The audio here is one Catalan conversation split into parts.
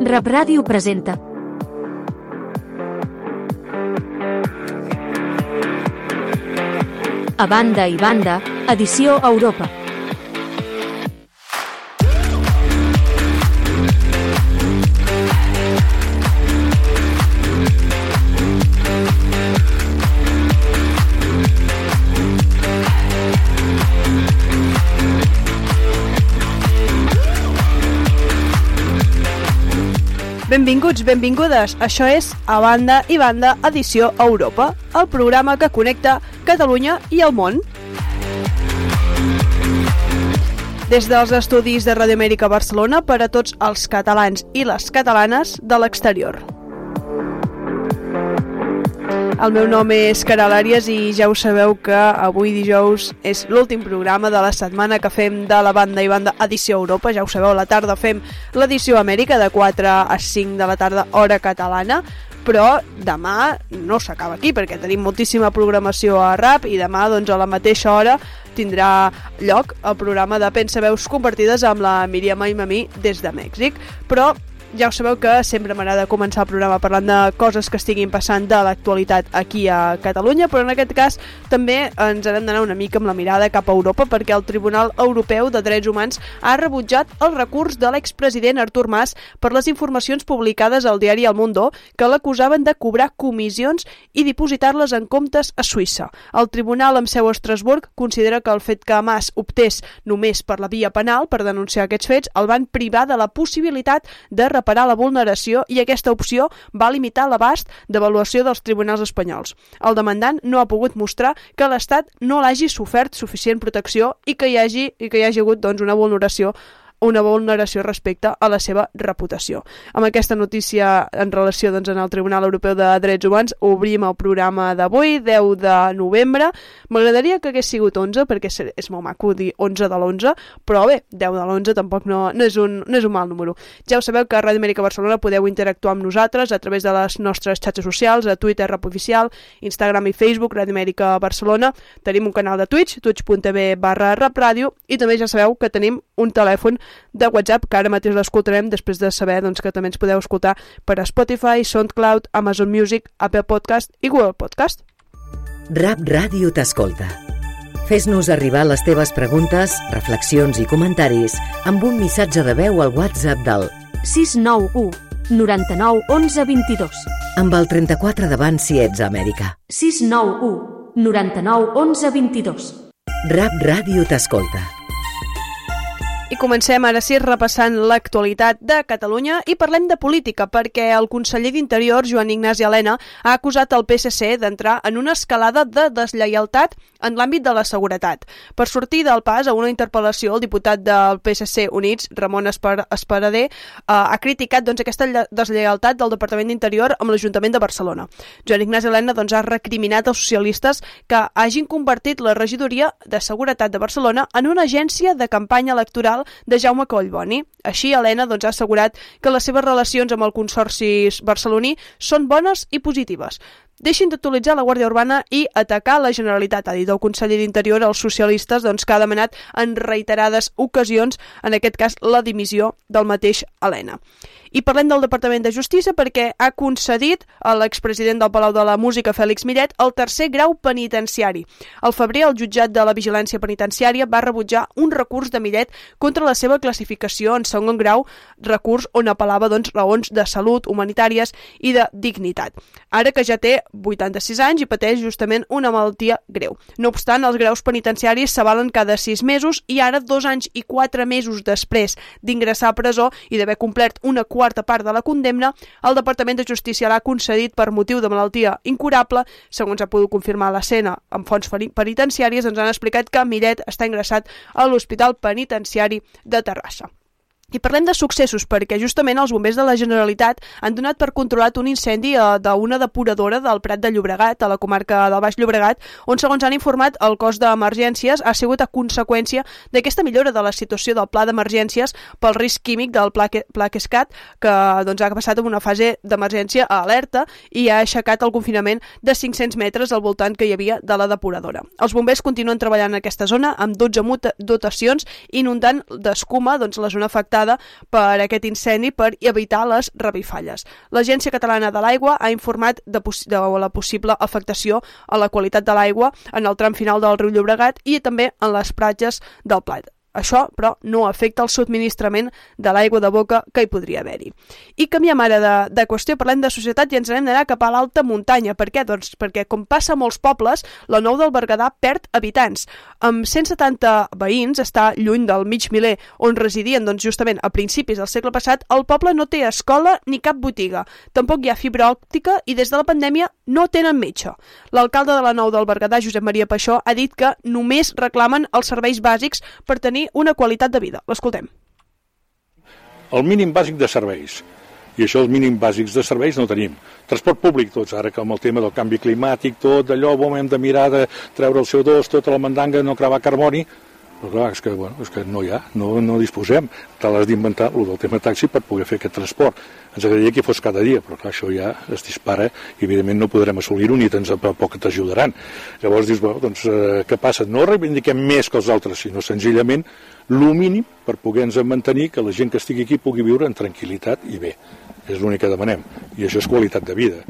Rap Ràdio presenta A banda i banda, edició Europa. Benvinguts, benvingudes. Això és A Banda i Banda, edició Europa, el programa que connecta Catalunya i el món. Des dels estudis de Radio Amèrica Barcelona per a tots els catalans i les catalanes de l'exterior. El meu nom és Caral Àries i ja ho sabeu que avui dijous és l'últim programa de la setmana que fem de la banda i banda edició Europa. Ja ho sabeu, la tarda fem l'edició Amèrica de 4 a 5 de la tarda hora catalana però demà no s'acaba aquí perquè tenim moltíssima programació a RAP i demà doncs, a la mateixa hora tindrà lloc el programa de Pensa Veus compartides amb la Míriam Aimamí des de Mèxic però ja ho sabeu que sempre m'agrada començar el programa parlant de coses que estiguin passant de l'actualitat aquí a Catalunya, però en aquest cas també ens hem d'anar una mica amb la mirada cap a Europa perquè el Tribunal Europeu de Drets Humans ha rebutjat el recurs de l'expresident Artur Mas per les informacions publicades al diari El Mundo que l'acusaven de cobrar comissions i dipositar-les en comptes a Suïssa. El Tribunal amb seu a Estrasburg considera que el fet que Mas optés només per la via penal per denunciar aquests fets el van privar de la possibilitat de reparar la vulneració i aquesta opció va limitar l'abast d'avaluació dels tribunals espanyols. El demandant no ha pogut mostrar que l'Estat no l'hagi sofert suficient protecció i que hi hagi, i que hi hagi hagut doncs, una vulneració una vulneració respecte a la seva reputació. Amb aquesta notícia en relació doncs, en el Tribunal Europeu de Drets Humans obrim el programa d'avui, 10 de novembre. M'agradaria que hagués sigut 11, perquè és molt maco dir 11 de l'11, però bé, 10 de l'11 tampoc no, no, és un, no és un mal número. Ja ho sabeu que a Ràdio Amèrica Barcelona podeu interactuar amb nosaltres a través de les nostres xarxes socials, a Twitter, Rap Oficial, Instagram i Facebook, Ràdio Amèrica Barcelona. Tenim un canal de Twitch, twitch.tv barra rapradio, i també ja sabeu que tenim un telèfon de WhatsApp que ara mateix l'escoltarem després de saber doncs, que també ens podeu escoltar per Spotify, SoundCloud, Amazon Music, Apple Podcast i Google Podcast. Rap Ràdio t'escolta. Fes-nos arribar les teves preguntes, reflexions i comentaris amb un missatge de veu al WhatsApp del 691 99 11 22. amb el 34 davant si ets a Amèrica. 691 99 11 22. Rap Ràdio t'escolta. I comencem ara sí repassant l'actualitat de Catalunya i parlem de política perquè el conseller d'Interior, Joan Ignasi Helena, ha acusat el PSC d'entrar en una escalada de deslleialtat en l'àmbit de la seguretat. Per sortir del pas a una interpel·lació, el diputat del PSC Units, Ramon Esper Esperader, eh, ha criticat doncs, aquesta deslleialtat del Departament d'Interior amb l'Ajuntament de Barcelona. Joan Ignasi Helena doncs, ha recriminat als socialistes que hagin convertit la regidoria de Seguretat de Barcelona en una agència de campanya electoral de Jaume Collboni. Així, Helena doncs, ha assegurat que les seves relacions amb el Consorci barceloní són bones i positives. Deixin d'utilitzar la Guàrdia Urbana i atacar la Generalitat, ha dit el conseller d'Interior als socialistes, doncs, que ha demanat en reiterades ocasions, en aquest cas, la dimissió del mateix Helena. I parlem del Departament de Justícia perquè ha concedit a l'expresident del Palau de la Música, Fèlix Millet, el tercer grau penitenciari. Al febrer, el jutjat de la Vigilància Penitenciària va rebutjar un recurs de Millet contra la seva classificació en segon grau, recurs on apel·lava doncs, raons de salut, humanitàries i de dignitat. Ara que ja té 86 anys i pateix justament una malaltia greu. No obstant, els graus penitenciaris s'avalen cada 6 mesos i ara, dos anys i 4 mesos després d'ingressar a presó i d'haver complert una quarta part de la condemna, el Departament de Justícia l'ha concedit per motiu de malaltia incurable. Segons ha pogut confirmar l'escena amb fonts penitenciàries, ens han explicat que Millet està ingressat a l'Hospital Penitenciari de Terrassa. I parlem de successos perquè justament els bombers de la Generalitat han donat per controlat un incendi eh, d'una depuradora del Prat de Llobregat, a la comarca del Baix Llobregat, on segons han informat el cos d'emergències ha sigut a conseqüència d'aquesta millora de la situació del pla d'emergències pel risc químic del pla, pla Quescat, que doncs, ha passat en una fase d'emergència a alerta i ha aixecat el confinament de 500 metres al voltant que hi havia de la depuradora. Els bombers continuen treballant en aquesta zona amb 12 dotacions inundant d'escuma doncs, la zona afectada afectada per aquest incendi per evitar les revifalles. L'Agència Catalana de l'Aigua ha informat de, de la possible afectació a la qualitat de l'aigua en el tram final del riu Llobregat i també en les platges del Plat. Això, però, no afecta el subministrament de l'aigua de boca que hi podria haver-hi. I canviem ara de, de qüestió, parlem de societat i ens anem d'anar cap a l'alta muntanya. Per què? Doncs perquè, com passa a molts pobles, la Nou del Berguedà perd habitants. Amb 170 veïns, està lluny del mig miler on residien doncs, justament a principis del segle passat, el poble no té escola ni cap botiga. Tampoc hi ha fibra òptica i des de la pandèmia no tenen metge. L'alcalde de la Nou del Berguedà, Josep Maria Paixó, ha dit que només reclamen els serveis bàsics per tenir una qualitat de vida. L'escoltem. El mínim bàsic de serveis. I això, els mínims bàsics de serveis no tenim. Transport públic, tots, ara que amb el tema del canvi climàtic, tot allò, bon, hem de mirar de treure el CO2, tota la mandanga, no crevar carboni, però clar, és que, bueno, és que no hi ha, no, no disposem. Te l'has d'inventar, el del tema taxi, per poder fer aquest transport. Ens agradaria que fos cada dia, però clar, això ja es dispara i evidentment no podrem assolir-ho ni tens poc que t'ajudaran. Llavors dius, bueno, doncs, eh, què passa? No reivindiquem més que els altres, sinó senzillament el mínim per poder-nos mantenir que la gent que estigui aquí pugui viure en tranquil·litat i bé. És l'únic que demanem. I això és qualitat de vida.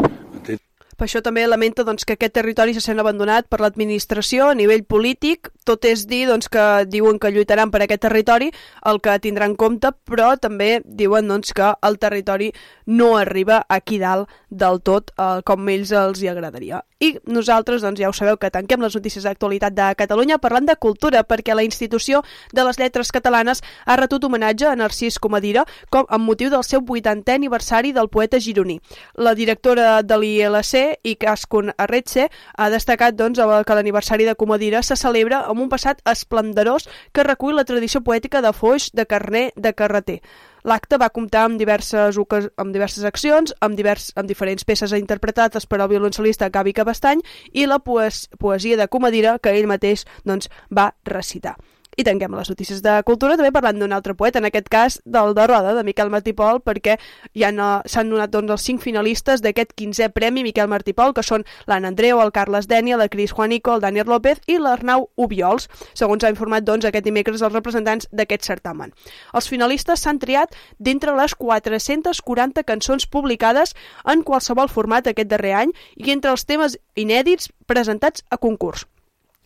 Per això també lamenta doncs, que aquest territori se sent abandonat per l'administració a nivell polític. Tot és dir doncs, que diuen que lluitaran per aquest territori, el que tindran en compte, però també diuen doncs, que el territori no arriba aquí dalt del tot eh, com ells els hi agradaria. I nosaltres, doncs, ja ho sabeu, que tanquem les notícies d'actualitat de Catalunya parlant de cultura, perquè la institució de les lletres catalanes ha retut homenatge a Narcís Comadira com amb motiu del seu 80è aniversari del poeta gironí. La directora de l'ILC i Cascun Arretxe ha destacat doncs, que l'aniversari de Comadira se celebra amb un passat esplendorós que recull la tradició poètica de Foix, de Carner, de Carreter. L'acte va comptar amb diverses, amb diverses accions, amb, divers, amb diferents peces interpretades per al violoncel·lista Gavi Cabestany i la poes, poesia de Comadira que ell mateix doncs, va recitar. I tanquem les notícies de cultura també parlant d'un altre poeta, en aquest cas del de Roda, de Miquel Martí Pol, perquè ja s'han donat doncs, els cinc finalistes d'aquest 15è Premi Miquel Martí Pol, que són l'Anna Andreu, el Carles Dènia, la Cris Juanico, el Daniel López i l'Arnau Ubiols, segons ha informat doncs, aquest dimecres els representants d'aquest certamen. Els finalistes s'han triat d'entre les 440 cançons publicades en qualsevol format aquest darrer any i entre els temes inèdits presentats a concurs.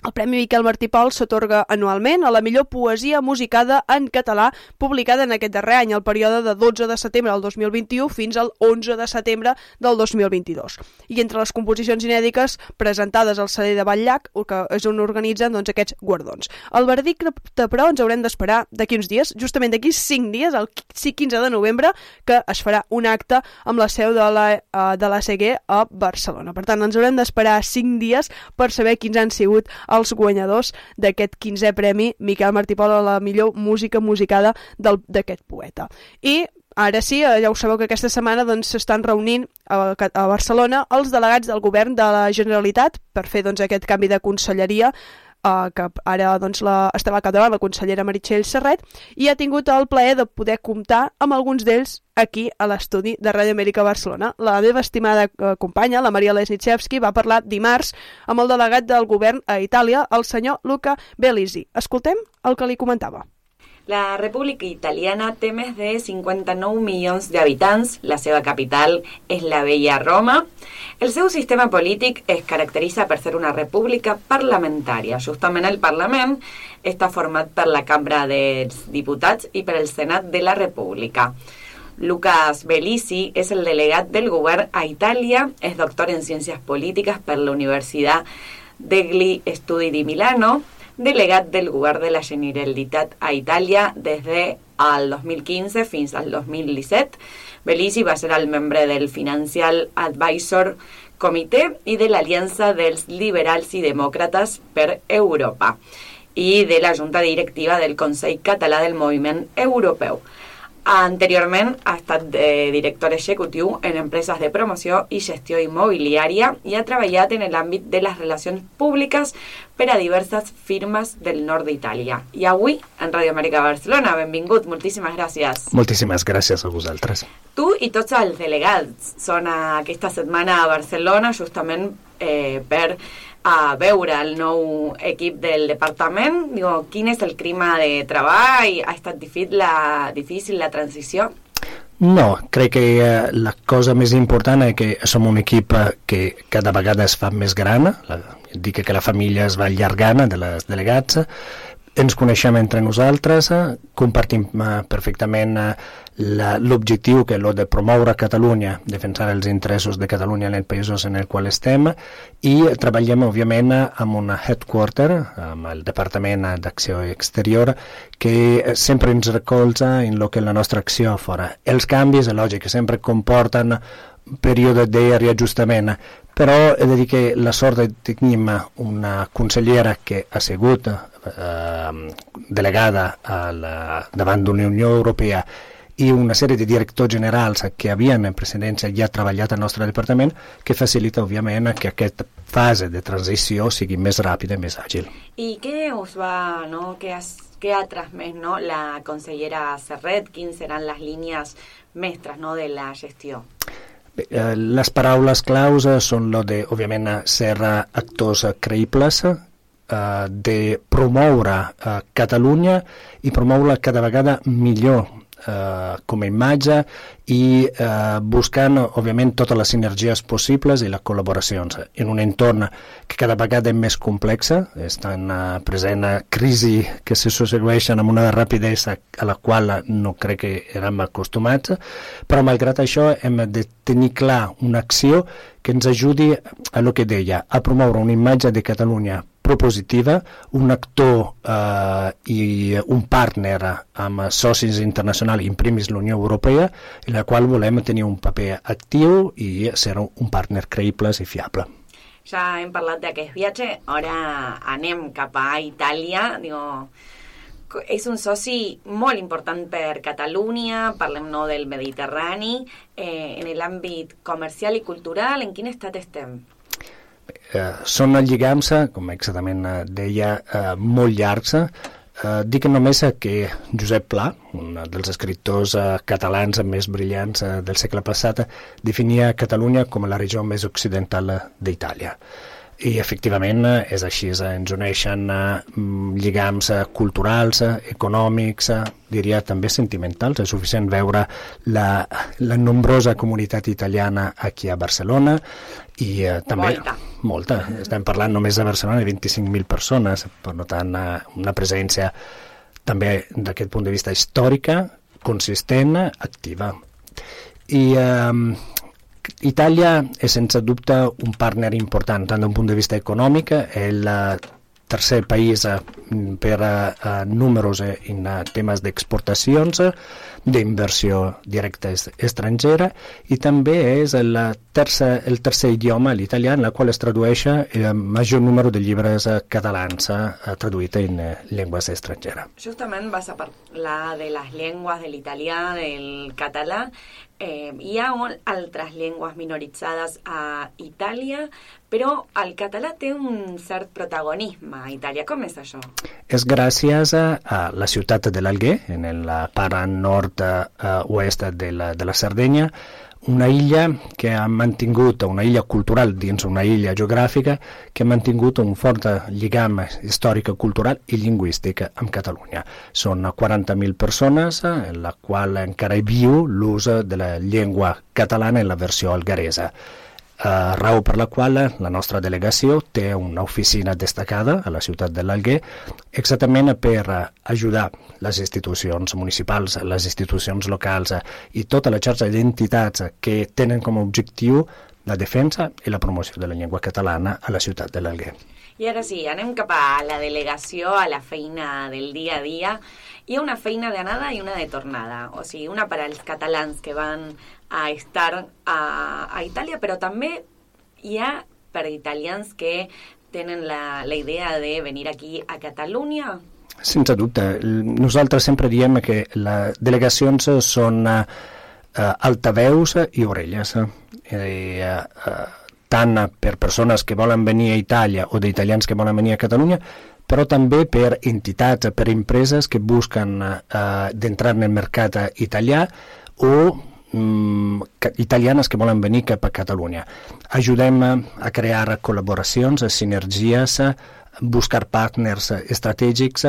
El Premi Miquel Martí Pol s'atorga anualment a la millor poesia musicada en català publicada en aquest darrer any, el període de 12 de setembre del 2021 fins al 11 de setembre del 2022. I entre les composicions inèdiques presentades al Saler de Batllac, que és on organitzen doncs, aquests guardons. El verdicte, però, ens haurem d'esperar d'aquí uns dies, justament d'aquí 5 dies, el 15 de novembre, que es farà un acte amb la seu de la, uh, de la CG a Barcelona. Per tant, ens haurem d'esperar 5 dies per saber quins han sigut els guanyadors d'aquest 15è premi Miquel Martí Pol a la millor música musicada d'aquest poeta. I Ara sí, eh, ja ho sabeu que aquesta setmana doncs, s'estan doncs, reunint a, a Barcelona els delegats del govern de la Generalitat per fer doncs, aquest canvi de conselleria eh, que ara doncs, la, estarà al capdavant la consellera Meritxell Serret, i ha tingut el plaer de poder comptar amb alguns d'ells aquí a l'estudi de Ràdio Amèrica Barcelona. La meva estimada eh, companya, la Maria Lesnichevski, va parlar dimarts amb el delegat del govern a Itàlia, el senyor Luca Belisi. Escoltem el que li comentava. La República Italiana té més de 59 milions d'habitants, la seva capital és la vella Roma. El seu sistema polític es caracteritza per ser una república parlamentària. Justament el Parlament està format per la Cambra dels Diputats i per el Senat de la República. Lucas Bellisi és el delegat del govern a Itàlia, és doctor en Ciències Polítiques per la Universitat degli Studi di Milano, delegat del govern de la Generalitat a Itàlia des de el 2015 fins al 2017. Bellisi va ser el membre del Financial Advisor Comitè i de l'Aliança dels Liberals i Demòcrates per Europa i de la Junta Directiva del Consell Català del Moviment Europeu. Anteriorment ha estat eh, director executiu en empreses de promoció i gestió immobiliària i ha treballat en l'àmbit de les relacions públiques per a diverses firmes del nord d'Itàlia. I avui, en Radio Amèrica Barcelona, benvingut, moltíssimes gràcies. Moltíssimes gràcies a vosaltres. Tu i tots els delegats són aquesta setmana a Barcelona justament eh, per a veure el nou equip del departament? Digo, quin és el clima de treball? Ha estat difícil la, difícil la transició? No, crec que eh, la cosa més important és que som un equip eh, que cada vegada es fa més gran, la, dic que la família es va allargant de les delegats, ens coneixem entre nosaltres, eh, compartim eh, perfectament eh, l'objectiu que és el de promoure Catalunya, defensar els interessos de Catalunya en els països en els quals estem i treballem, òbviament, amb una headquarter, amb el Departament d'Acció Exterior, que sempre ens recolza en el que la nostra acció fora. Els canvis, és lògic, sempre comporten període de reajustament, però he de dir que la sort de tenir una consellera que ha sigut eh, delegada a la, davant de la Unió Europea i una sèrie de directors generals que havien en precedència ja treballat al nostre departament que facilita, òbviament, que aquesta fase de transició sigui més ràpida i més àgil. I què us va, no? què, has, què ha transmès no? la consellera Serret? Quins seran les línies mestres no? de la gestió? Bé, eh, les paraules claus són lo de, òbviament, ser actors creïbles, eh, de promoure eh, Catalunya i promoure cada vegada millor eh, com a imatge i eh, buscant, òbviament, totes les sinergies possibles i les col·laboracions en un entorn que cada vegada és més complexa, estan eh, present a crisi que se succeeixen amb una rapidesa a la qual no crec que érem acostumats, però malgrat això hem de tenir clar una acció que ens ajudi a el que deia, a promoure una imatge de Catalunya propositiva, un actor eh, i un partner amb socis internacionals, en primis la Unió Europea, en la qual volem tenir un paper actiu i ser un partner creïble i fiable. Ja hem parlat d'aquest viatge, ara anem cap a Itàlia, digo, és un soci molt important per Catalunya, parlem no del Mediterrani, eh, en l'àmbit comercial i cultural, en quin estat estem? Eh, són lligams, com exactament eh, deia, eh, molt llargs. Eh, dic només que Josep Pla, un dels escriptors eh, catalans més brillants eh, del segle passat, definia Catalunya com la regió més occidental d'Itàlia. I efectivament és així, ens uneixen lligams culturals, econòmics, diria també sentimentals. És suficient veure la, la nombrosa comunitat italiana aquí a Barcelona i eh, també molta. molta. Estem parlant només de Barcelona de 25.000 persones, per tant una presència també d'aquest punt de vista històrica, consistent, activa. I eh, Itàlia és sense dubte un partner important tant d'un punt de vista econòmic, el tercer país eh, per a, números en temes d'exportacions, d'inversió directa estrangera i també és el tercer, el tercer idioma, l'italià, en la qual es tradueix el major número de llibres catalans eh, traduïts en eh, llengües estrangeres. Justament vas a parlar de les llengües de l'italià, del català. Eh, hi ha altres llengües minoritzades a Itàlia, però el català té un cert protagonisme a Itàlia. Com és això? És gràcies a, a la ciutat de l'Alguer, en la part nord-oest de, la, de la Sardenya, una illa que ha mantingut, una illa cultural dins una illa geogràfica, que ha mantingut un fort lligam històric, cultural i lingüístic amb Catalunya. Són 40.000 persones en la qual encara hi viu l'ús de la catalana en la versió algaresa eh, raó per la qual la nostra delegació té una oficina destacada a la ciutat de l'Alguer exactament per ajudar les institucions municipals, les institucions locals i tota la xarxa d'entitats que tenen com a objectiu la defensa i la promoció de la llengua catalana a la ciutat de l'Alguer. I ara sí, anem cap a la delegació, a la feina del dia a dia. Hi ha una feina d'anada i una de tornada, o sigui, una per als catalans que van a estar a, a Itàlia, però també hi ha per italians que tenen la, la idea de venir aquí a Catalunya? Sense dubte. Nosaltres sempre diem que les delegacions són uh, altaveus i orelles. Eh, uh, tant per persones que volen venir a Itàlia o d'italians que volen venir a Catalunya, però també per entitats, per empreses que busquen uh, d'entrar en el mercat italià o mm, italianes que volen venir cap a Catalunya. Ajudem a crear col·laboracions, sinergies, buscar partners estratègics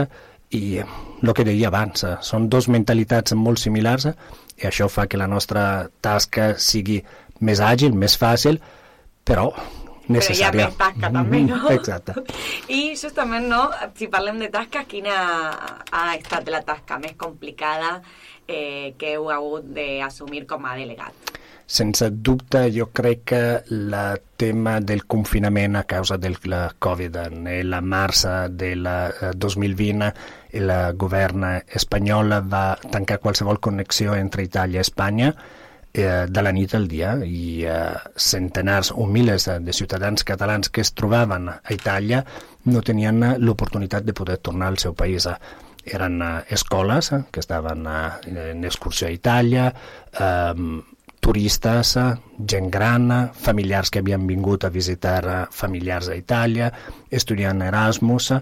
i el que deia abans, són dos mentalitats molt similars i això fa que la nostra tasca sigui més àgil, més fàcil, però necessària. Però hi ha més tasca també, no? Exacte. I justament, no, si parlem de tasca, quina ha estat la tasca més complicada eh, que heu hagut d'assumir com a delegat? Sense dubte, jo crec que el tema del confinament a causa del Covid, la març del 2020, el govern espanyol va tancar qualsevol connexió entre Itàlia i Espanya eh, de la nit al dia i eh, centenars o milers de ciutadans catalans que es trobaven a Itàlia no tenien l'oportunitat de poder tornar al seu país. Eren uh, escoles que estaven en excursió a Itàlia, uh, turistes, gent gran, familiars que havien vingut a visitar uh, familiars a Itàlia, estudiant Erasmus,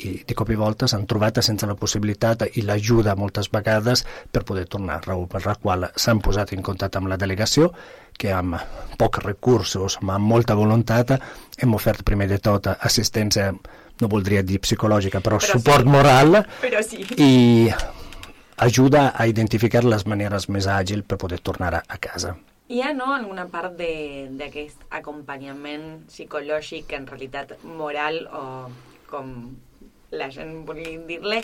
i de cop i volta s'han trobat sense la possibilitat i l'ajuda moltes vegades per poder tornar, raó per la qual s'han posat en contacte amb la delegació que amb pocs recursos, amb molta voluntat, hem ofert primer de tot assistència no voldria dir psicològica, però, però suport sí. moral però sí. i ajuda a identificar les maneres més àgils per poder tornar a, a casa. Hi ha no, alguna part d'aquest acompanyament psicològic, en realitat moral o com la gent vulgui dir-le,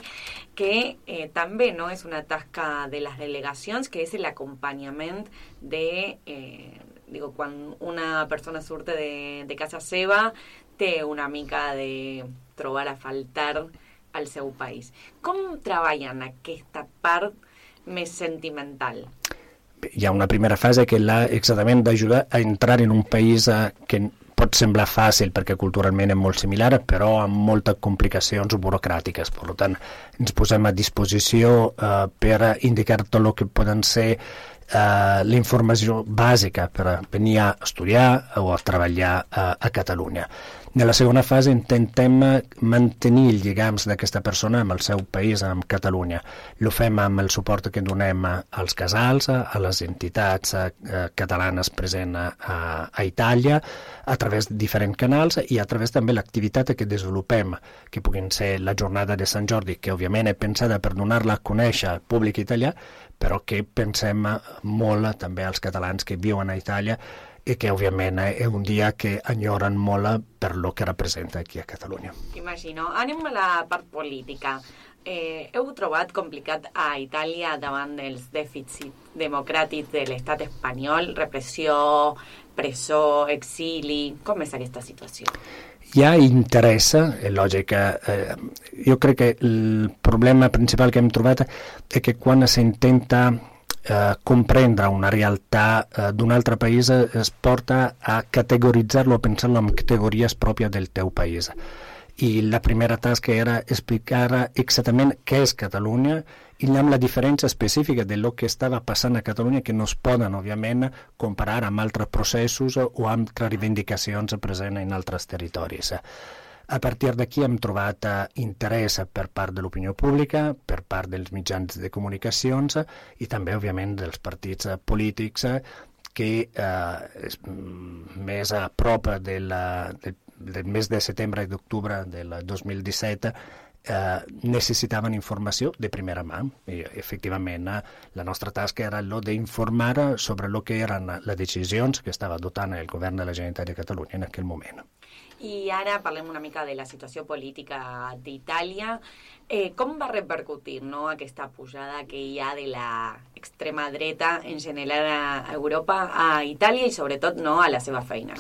que eh, també no és una tasca de les delegacions, que és l'acompanyament de... Eh, digo, quan una persona surte de, de casa seva té una mica de trobar a faltar al seu país. Com treballen aquesta part més sentimental? Hi ha una primera fase que la exactament d'ajudar a entrar en un país eh, que pot semblar fàcil perquè culturalment és molt similar, però amb moltes complicacions burocràtiques. Per tant, ens posem a disposició eh, per indicar tot el que poden ser eh, la informació bàsica per venir a estudiar o a treballar eh, a Catalunya. En la segona fase intentem mantenir els lligams d'aquesta persona amb el seu país, amb Catalunya. Lo fem amb el suport que donem als casals, a les entitats eh, catalanes presents a, a Itàlia, a través de diferents canals i a través també l'activitat que desenvolupem, que puguin ser la jornada de Sant Jordi, que òbviament és pensada per donar-la a conèixer al públic italià, però que pensem molt també als catalans que viuen a Itàlia i que òbviament és un dia que enyoren molt per lo que representa aquí a Catalunya. Imagino. Anem a la part política. Eh, heu trobat complicat a Itàlia davant dels dèficits democràtics de l'estat espanyol, repressió, presó, exili... Com és aquesta situació? Ha interès, és lògic. Eh, jo crec que el problema principal que hem trobat és que quan s'intenta eh, comprendre una realitat eh, d'un altre país eh, es porta a categoritzar-lo, a pensar-lo en categories pròpies del teu país. I la primera tasca era explicar exactament què és Catalunya i amb la diferència específica de lo que estava passant a Catalunya que no es poden, òbviament, comparar amb altres processos o amb altres reivindicacions presents en altres territoris. A partir d'aquí hem trobat eh, interès per part de l'opinió pública, per part dels mitjans de comunicacions i també, òbviament, dels partits eh, polítics eh, que eh, mm, més a prop del, del, del mes de setembre i d'octubre del 2017 eh, necessitaven informació de primera mà i efectivament eh, la nostra tasca era lo d'informar sobre el que eren les decisions que estava adoptant el govern de la Generalitat de Catalunya en aquell moment. I ara parlem una mica de la situació política d'Itàlia. Eh, com va repercutir no, aquesta pujada que hi ha de la extrema dreta en general a Europa, a Itàlia i sobretot no, a la seva feina?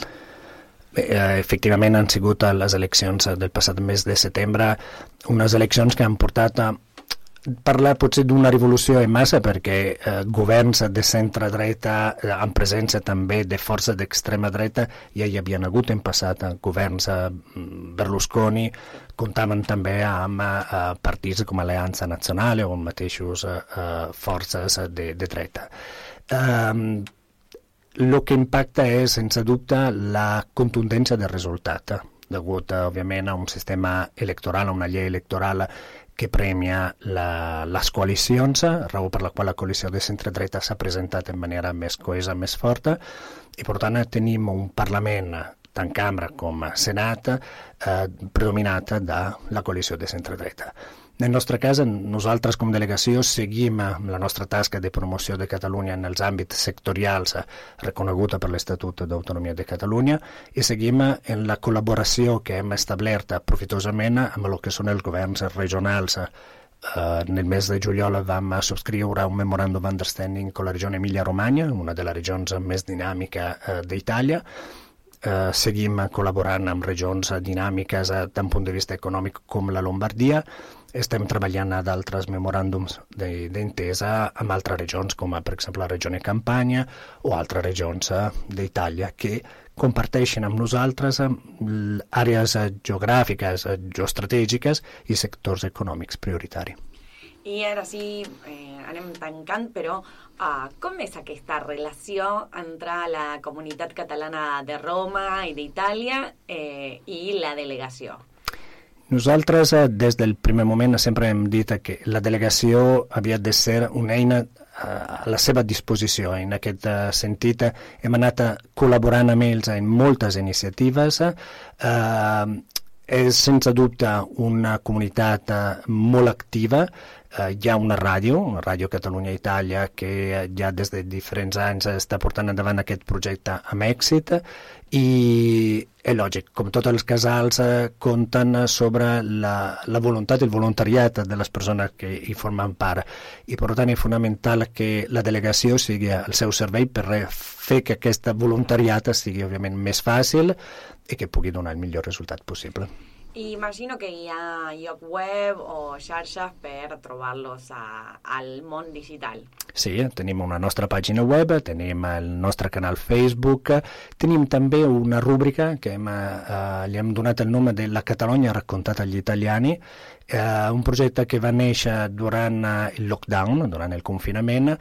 Eh, efectivament han sigut a les eleccions del passat mes de setembre unes eleccions que han portat a parlar potser d'una revolució en massa perquè eh, governs de centre-dreta eh, en presència també de forces d'extrema dreta ja hi havien hagut en passat eh, governs eh, Berlusconi comptaven també amb eh, partits com Alleanza Nazionale o mateixos eh, eh forces de, de dreta. Eh, el que impacta és, sense dubte, la contundència del resultat, degut, òbviament, a un sistema electoral, a una llei electoral que premia la, les coalicions, raó per la qual la coalició de centre-dreta s'ha presentat de manera més coesa, més forta, i per tant tenim un Parlament tant Cambra com Senat eh, predominat de la coalició de centre-dreta. Nel nostre cas, nosaltres com delegació seguim la nostra tasca de promoció de Catalunya en els àmbits sectorials reconeguda per l'Estatut d'Autonomia de Catalunya i seguim en la col·laboració que hem establert profitosament amb el que són els governs regionals Uh, nel mes de juliol vam subscriure un memorandum d'understanding con la regione Emilia-Romagna, una de les regions més dinàmica uh, d'Itàlia, eh, seguim col·laborant amb regions dinàmiques eh, d'un punt de vista econòmic com la Lombardia estem treballant a d'altres memoràndums d'entesa amb altres regions, com per exemple la regió de Campanya o altres regions eh, d'Itàlia, que comparteixen amb nosaltres eh, àrees eh, geogràfiques, geoestratègiques i sectors econòmics prioritari. I ara sí, eh, anem tancant, però uh, com és aquesta relació entre la comunitat catalana de Roma i d'Itàlia eh, i la delegació? Nosaltres, eh, des del primer moment, sempre hem dit que la delegació havia de ser una eina eh, a la seva disposició. En aquest eh, sentit, hem anat col·laborant amb ells en moltes iniciatives. Eh, és, sense dubte, una comunitat molt activa. Eh, hi ha una ràdio, una ràdio Catalunya-Itàlia, que ja des de diferents anys està portant endavant aquest projecte amb èxit i és lògic, com tots els casals eh, compten sobre la, la voluntat i el voluntariat de les persones que hi formen part i per tant és fonamental que la delegació sigui al seu servei per fer que aquesta voluntariat sigui òbviament més fàcil i que pugui donar el millor resultat possible. I imagino que hi ha lloc web o xarxes per trobar-los al món digital. Sí, tenim una nostra pàgina web, tenim el nostre canal Facebook, tenim també una rúbrica que hem, eh, li hem donat el nom de La Catalunya raccontata agli italiani, eh, un projecte que va néixer durant eh, el lockdown, durant el confinament,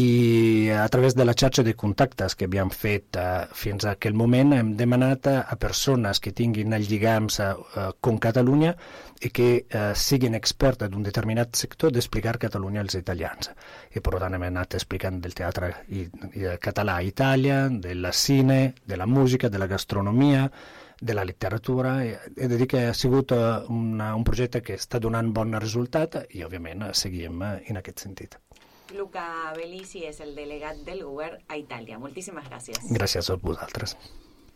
i a través de la xarxa de contactes que havíem fet eh, fins a aquell moment hem demanat a persones que tinguin el lligams eh, com Catalunya i que eh, siguin expertes d'un determinat sector d'explicar Catalunya als italians. I per tant hem anat explicant del teatre i, i català a Itàlia, del cine, de la música, de la gastronomia, de la literatura i he de dir que ha sigut eh, una, un projecte que està donant bon resultat i òbviament seguim eh, en aquest sentit. Luca Bellisi és el delegat del govern a Itàlia. Moltíssimes gràcies. Gràcies a vosaltres.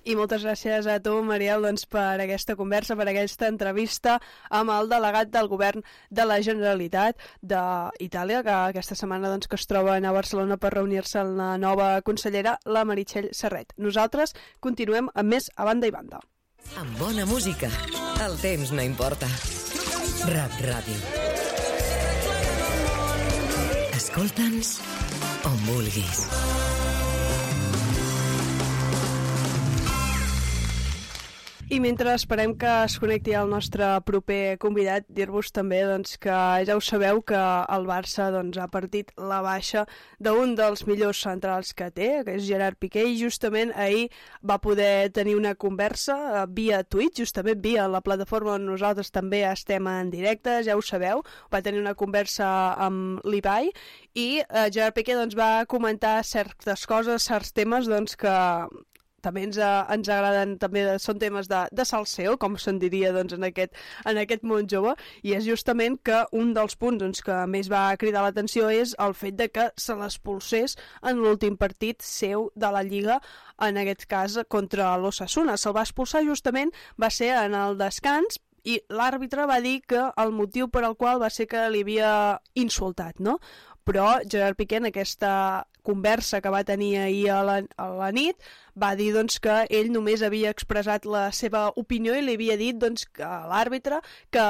I moltes gràcies a tu, Mariel, doncs, per aquesta conversa, per aquesta entrevista amb el delegat del govern de la Generalitat d'Itàlia, que aquesta setmana doncs, que es troba a Barcelona per reunir-se amb la nova consellera, la Meritxell Serret. Nosaltres continuem amb més a banda i banda. Amb bona música, el temps no importa. Rap Ràdio. Escolta'ns on vulguis. I mentre esperem que es connecti el nostre proper convidat, dir-vos també doncs, que ja ho sabeu que el Barça doncs, ha partit la baixa d'un dels millors centrals que té, que és Gerard Piqué, i justament ahir va poder tenir una conversa eh, via Twitch, justament via la plataforma on nosaltres també estem en directe, ja ho sabeu, va tenir una conversa amb l'Ibai i eh, Gerard Piqué doncs, va comentar certes coses, certs temes doncs, que també ens, uh, ens agraden, també són temes de, de salseo, com se'n diria doncs, en, aquest, en aquest món jove, i és justament que un dels punts doncs, que més va cridar l'atenció és el fet de que se l'expulsés en l'últim partit seu de la Lliga, en aquest cas contra l'Ossassuna. Se'l va expulsar justament, va ser en el descans, i l'àrbitre va dir que el motiu per al qual va ser que li havia insultat, no? Però Gerard Piqué en aquesta conversa que va tenir ahir a la, a la nit va dir doncs, que ell només havia expressat la seva opinió i li havia dit doncs, a l'àrbitre que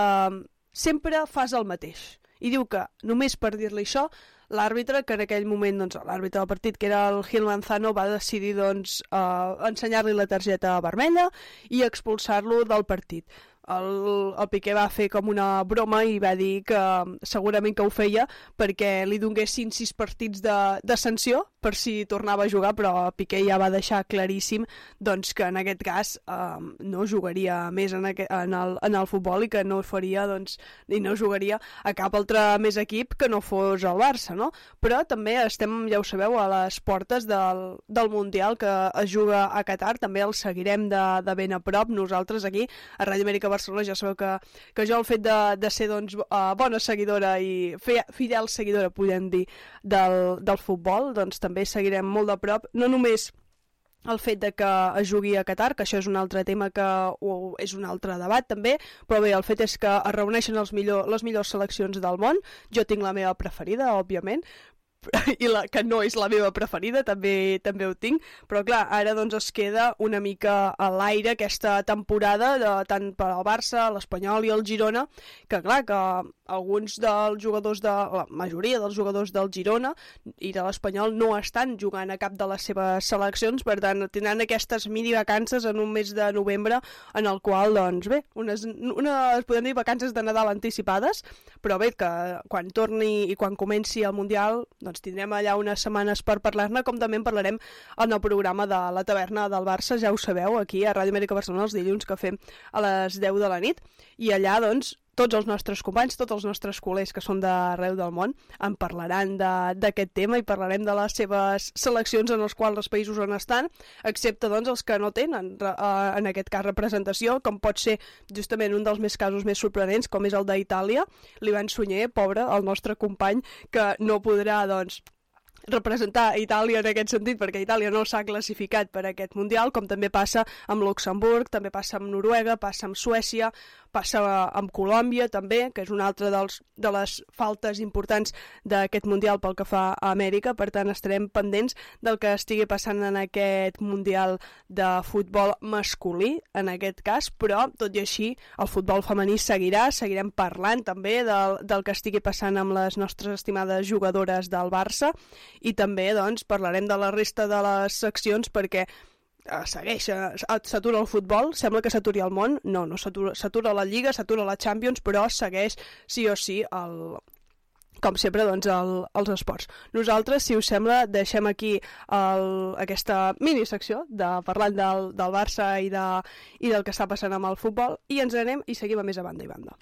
sempre fas el mateix. I diu que només per dir-li això l'àrbitre, que en aquell moment doncs, l'àrbitre del partit, que era el Gil Manzano va decidir doncs, uh, ensenyar-li la targeta vermella i expulsar-lo del partit el, el Piqué va fer com una broma i va dir que segurament que ho feia perquè li donguessin sis partits de, de sanció per si tornava a jugar, però Piqué ja va deixar claríssim doncs, que en aquest cas eh, no jugaria més en, aquest, en, el, en el futbol i que no faria doncs, i no jugaria a cap altre més equip que no fos el Barça, no? Però també estem, ja ho sabeu, a les portes del, del Mundial que es juga a Qatar, també el seguirem de, de ben a prop, nosaltres aquí a Ràdio Amèrica Barcelona ja sabeu que, que jo el fet de, de ser doncs, uh, bona seguidora i fidel seguidora, podem dir, del, del futbol, doncs també seguirem molt de prop, no només el fet de que es jugui a Qatar, que això és un altre tema que o és un altre debat també, però bé, el fet és que es reuneixen els millor, les millors seleccions del món, jo tinc la meva preferida, òbviament, i la que no és la meva preferida, també també ho tinc, però clar, ara doncs es queda una mica a l'aire aquesta temporada de, tant per al Barça, l'Espanyol i el Girona, que clar, que alguns dels jugadors de... la majoria dels jugadors del Girona i de l'Espanyol no estan jugant a cap de les seves seleccions, per tant tindran aquestes mini vacances en un mes de novembre en el qual, doncs bé, unes, unes podem dir vacances de Nadal anticipades, però bé, que quan torni i quan comenci el Mundial, doncs doncs tindrem allà unes setmanes per parlar-ne, com també en parlarem en el programa de la taverna del Barça, ja ho sabeu, aquí a Ràdio Amèrica Barcelona els dilluns que fem a les 10 de la nit, i allà, doncs, tots els nostres companys, tots els nostres col·legs que són d'arreu del món en parlaran d'aquest tema i parlarem de les seves seleccions en els quals els països on estan, excepte doncs els que no tenen eh, en aquest cas representació, com pot ser justament un dels més casos més sorprenents, com és el d'Itàlia, l'Ivan Sunyer, pobre, el nostre company, que no podrà doncs representar Itàlia en aquest sentit, perquè Itàlia no s'ha classificat per aquest Mundial, com també passa amb Luxemburg, també passa amb Noruega, passa amb Suècia, passa amb Colòmbia també, que és una altra dels, de les faltes importants d'aquest Mundial pel que fa a Amèrica, per tant estarem pendents del que estigui passant en aquest Mundial de futbol masculí, en aquest cas, però tot i així el futbol femení seguirà, seguirem parlant també del, del que estigui passant amb les nostres estimades jugadores del Barça. I també doncs, parlarem de la resta de les seccions perquè segueix, eh, s'atura el futbol, sembla que s'aturi el món, no, no s'atura la Lliga, s'atura la Champions, però segueix sí o sí el, com sempre, doncs, el, els esports. Nosaltres, si us sembla, deixem aquí el, aquesta minisecció de parlant del, del Barça i, de, i del que està passant amb el futbol i ens anem i seguim a més a banda i banda.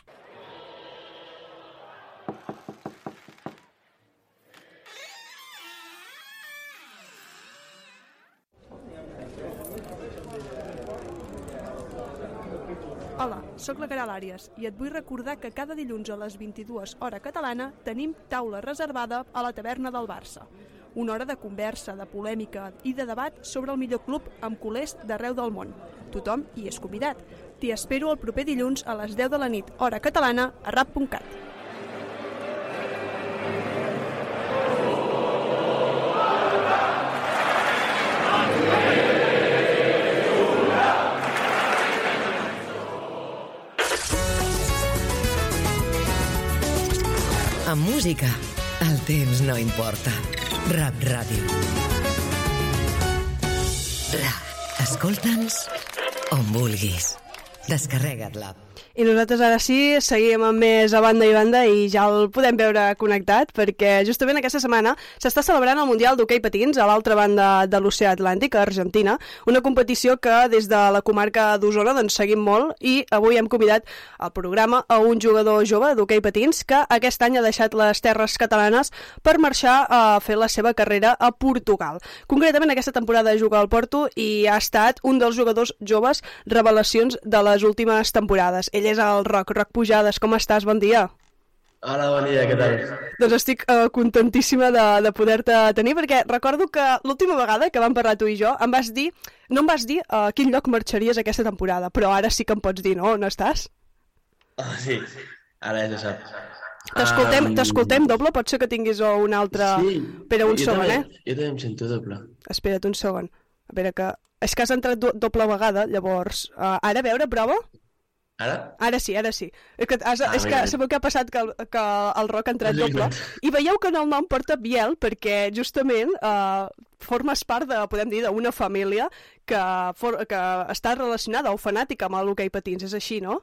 Hola, sóc la Caral Àries i et vull recordar que cada dilluns a les 22 hora catalana tenim taula reservada a la taverna del Barça. Una hora de conversa, de polèmica i de debat sobre el millor club amb culers d'arreu del món. Tothom hi és convidat. T'hi espero el proper dilluns a les 10 de la nit, hora catalana, a rap.cat. Amb música, el temps no importa. Rap Ràdio. Ra, escolta'ns on vulguis. Descarrega't l'app. I nosaltres ara sí, seguim amb més a banda i banda i ja el podem veure connectat perquè justament aquesta setmana s'està celebrant el Mundial d'Hockey Patins a l'altra banda de l'oceà Atlàntic, a Argentina, una competició que des de la comarca d'Osona doncs, seguim molt i avui hem convidat al programa a un jugador jove d'hoquei patins que aquest any ha deixat les terres catalanes per marxar a fer la seva carrera a Portugal. Concretament aquesta temporada juga al Porto i ha estat un dels jugadors joves revelacions de les últimes temporades. Ell és el Roc. Roc Pujades, com estàs? Bon dia. Hola, bon dia, què tal? Doncs estic uh, contentíssima de, de poder-te tenir, perquè recordo que l'última vegada que vam parlar tu i jo em vas dir, no em vas dir a uh, quin lloc marxaries aquesta temporada, però ara sí que em pots dir, no? On estàs? Oh, sí, ara ja se sap. T'escoltem um... t'escoltem doble? Pot ser que tinguis un altre... Sí, Espera un jo segon, també, eh? Jo també em sento doble. Espera't un segon. A veure que... És que has entrat do doble vegada, llavors... Uh, ara, a veure, prova? Ara? Ara sí, ara sí. És que, has, Ah, és que sabeu què ha passat? Que el, que el Roc ha entrat doble. I veieu que en el nom porta Biel perquè justament eh, formes part de, podem dir, d'una família que, for, que està relacionada o fanàtica amb l'hoquei patins. És així, no?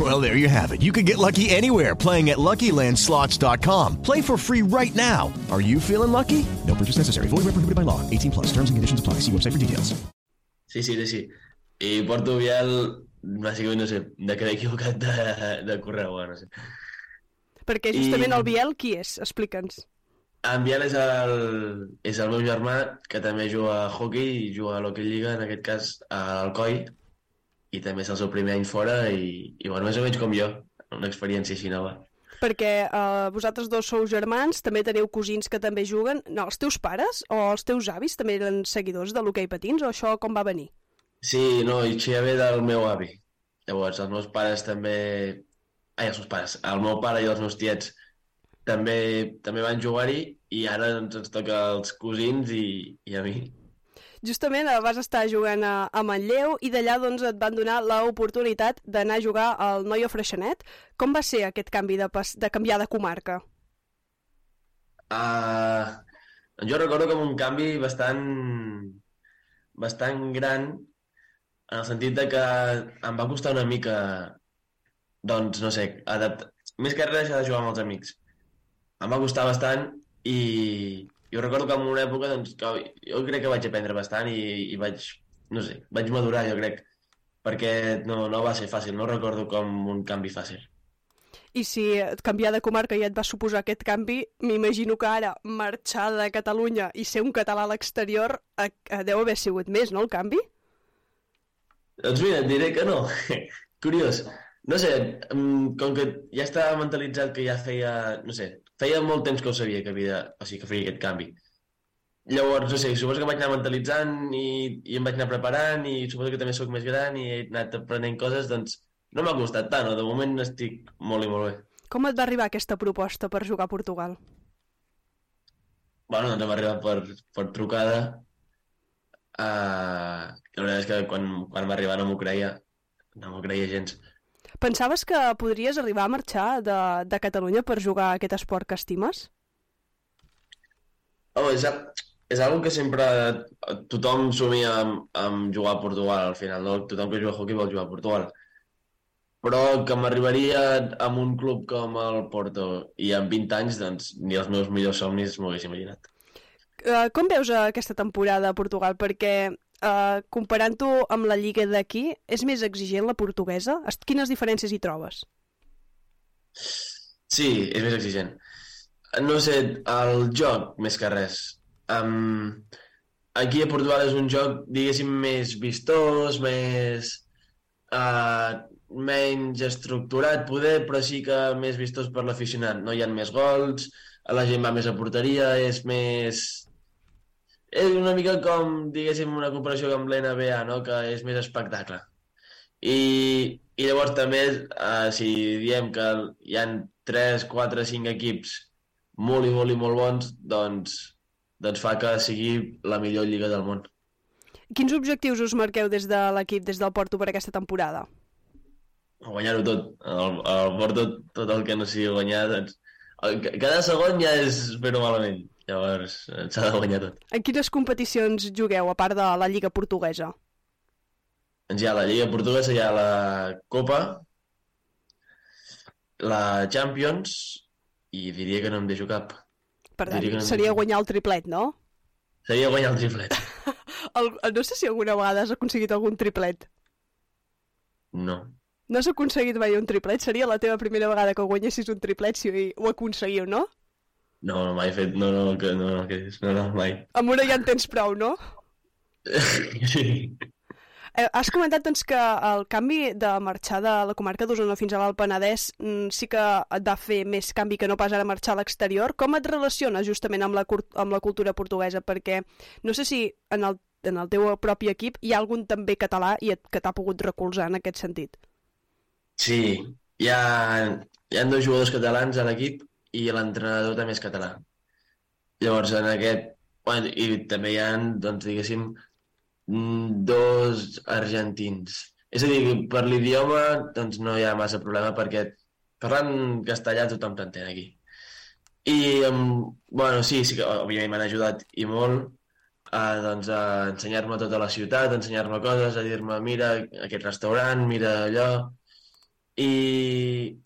Well, there you have it. You can get lucky anywhere playing at LuckyLandSlots.com. Play for free right now. Are you feeling lucky? No purchase necessary. Void where prohibited by law. 18 plus. Terms and conditions apply. See website for details. Sí, sí, sí, sí. I porto Biel, bàsicament, no sé, de que l'he equivocat de, de correu, no sé. Perquè justament el Biel, qui és? Explica'ns. En Biel és el, és el meu germà, que també juga a hockey i juga a l'Hockey Lliga, en aquest cas a l'Alcoi, i també és el seu primer any fora i, i bueno, més o menys com jo, una experiència així nova. Perquè eh, vosaltres dos sou germans, també teniu cosins que també juguen. No, els teus pares o els teus avis també eren seguidors de l'hoquei patins o això com va venir? Sí, no, i això ja ve del meu avi. Llavors, els meus pares també... Ai, els meus pares. El meu pare i els meus tiets també també van jugar-hi i ara doncs, ens toca als cosins i, i a mi. Justament eh, vas estar jugant a, a Manlleu i d'allà doncs, et van donar l'oportunitat d'anar a jugar al Noia Freixenet. Com va ser aquest canvi de, pas, de canviar de comarca? Uh, jo recordo com un canvi bastant bastant gran en el sentit de que em va costar una mica doncs, no sé, adapt... més que res de jugar amb els amics. Em va costar bastant i jo recordo que en una època doncs, que jo crec que vaig aprendre bastant i, i vaig, no sé, vaig madurar jo crec perquè no, no va ser fàcil, no recordo com un canvi fàcil. I si canviar de comarca ja et va suposar aquest canvi, m'imagino que ara marxar de Catalunya i ser un català a l'exterior eh, eh, deu haver sigut més, no, el canvi? Doncs mira, et diré que no. Curiós. No sé, mm, com que ja estava mentalitzat que ja feia, no sé, feia molt temps que ho sabia que havia, o sigui, que feia aquest canvi. Llavors, no sé, suposo que vaig anar mentalitzant i, i em vaig anar preparant i suposo que també sóc més gran i he anat aprenent coses, doncs no m'ha costat tant, no? de moment estic molt i molt bé. Com et va arribar aquesta proposta per jugar a Portugal? Bueno, doncs em va arribar per, per trucada. Uh, la veritat és que quan, quan va arribar no m'ho creia, no m'ho creia gens. Pensaves que podries arribar a marxar de, de Catalunya per jugar a aquest esport que estimes? Oh, és, és algo que sempre tothom somia amb, amb jugar a Portugal, al final, no? Tothom que juga a hockey vol jugar a Portugal. Però que m'arribaria amb un club com el Porto i amb 20 anys, doncs ni els meus millors somnis m'ho hagués imaginat. Uh, com veus uh, aquesta temporada a Portugal? Perquè uh, comparant-ho amb la lliga d'aquí, és més exigent la portuguesa? Quines diferències hi trobes? Sí, és més exigent. No sé, el joc, més que res. Um, aquí a Portugal és un joc, diguéssim, més vistós, més... Uh, menys estructurat, poder, però sí que més vistós per l'aficionat. No hi ha més gols, la gent va més a porteria, és més... És una mica com, diguéssim, una comparació amb l'NBA, no? que és més espectacle. I, i llavors també, uh, si diem que hi han 3, 4, 5 equips molt i molt i molt bons, doncs doncs fa que sigui la millor lliga del món. Quins objectius us marqueu des de l'equip, des del Porto, per aquesta temporada? Guanyar-ho tot. El, el Porto, tot el que no sigui guanyar, doncs... Cada segon ja és fer-ho malament. Llavors, eh, s'ha de guanyar tot. En quines competicions jugueu, a part de la Lliga Portuguesa? Doncs hi ha la Lliga Portuguesa, hi ha la Copa, la Champions, i diria que no em deixo cap. Per tant, no seria deixo- guanyar el triplet, no? Seria guanyar el triplet. El, no sé si alguna vegada has aconseguit algun triplet. No. No has aconseguit mai un triplet? Seria la teva primera vegada que guanyessis un triplet si ho aconseguiu, no? No, no, mai he fet... No, no, que, no, no, que és, no, no, mai. Amb una ja en tens prou, no? sí. Eh, has comentat doncs, que el canvi de marxar de la comarca d'Osona fins a l'Alt Penedès mm, sí que et va fer més canvi que no pas ara marxar a l'exterior. Com et relaciones justament amb la, amb la cultura portuguesa? Perquè no sé si en el, en el teu propi equip hi ha algun també català i et, que t'ha pogut recolzar en aquest sentit. Sí, hi ha, hi ha dos jugadors catalans a l'equip i l'entrenador també és català. Llavors, en aquest... Bueno, I també hi ha, doncs, diguéssim, mm, dos argentins. És a dir, per l'idioma doncs, no hi ha massa problema perquè parlant castellà tothom t'entén aquí. I, bueno, sí, sí que òbviament m'han ajudat i molt a, doncs, a ensenyar-me tota la ciutat, a ensenyar-me coses, a dir-me mira aquest restaurant, mira allò, i,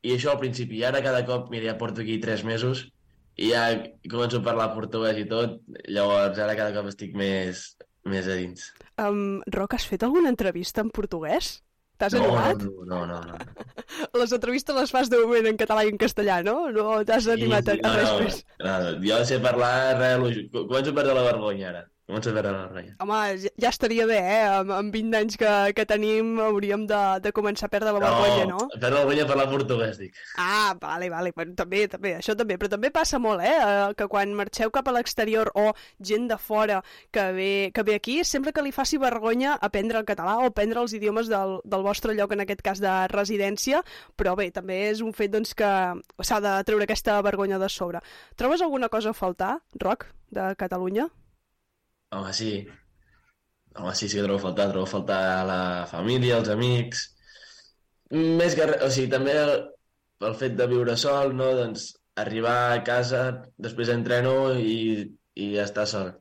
i això al principi. I ara cada cop, mira, ja porto aquí tres mesos i ja començo a parlar portuguès i tot, llavors ara cada cop estic més, més a dins. Um, Roc, has fet alguna entrevista en portuguès? T'has no, animat? no, no, no, no. Les entrevistes les fas de moment en català i en castellà, no? No t'has animat a, a no, res no, més? no, jo sé parlar res, començo a perdre la vergonya ara. Començo a perdre la vergonya. Home, ja, estaria bé, eh? Amb, amb 20 anys que, que tenim hauríem de, de començar a perdre la vergonya, no? Perdre la vergonya a parlar portuguès, dic. Ah, vale, vale, bueno, també, també, això també, però també passa molt, eh, eh, que quan marxeu cap a l'exterior o gent de fora que ve, que ve aquí, sempre que li faci vergonya aprendre el català o aprendre els idiomes del, del vostre lloc, en aquest cas de residència, però bé, també és un fet doncs, que s'ha de treure aquesta vergonya de sobre. Trobes alguna cosa a faltar, Roc, de Catalunya? Home, sí. Home, sí, sí que trobo a faltar. Trobo a faltar la família, els amics... Més que o sigui, també el, el fet de viure sol, no? Doncs arribar a casa, després entreno i, i està sol.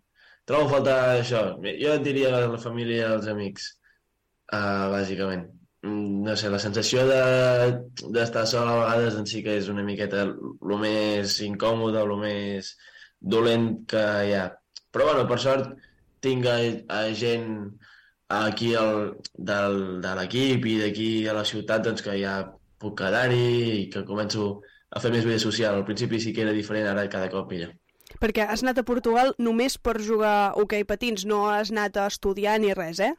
Trobo a faltar això. Jo et diria la família i els amics, uh, bàsicament. Mm, No sé, la sensació de- d'estar sol a vegades doncs sí que és una miqueta el més incòmode, el més dolent que hi ha. Però bueno, per sort tinc a, a gent aquí al, del, de l'equip i d'aquí a la ciutat doncs, que ja puc quedar-hi i que començo a fer més vida social. Al principi sí que era diferent, ara cada cop millor. Perquè has anat a Portugal només per jugar hoquei patins, no has anat a estudiar ni res, eh?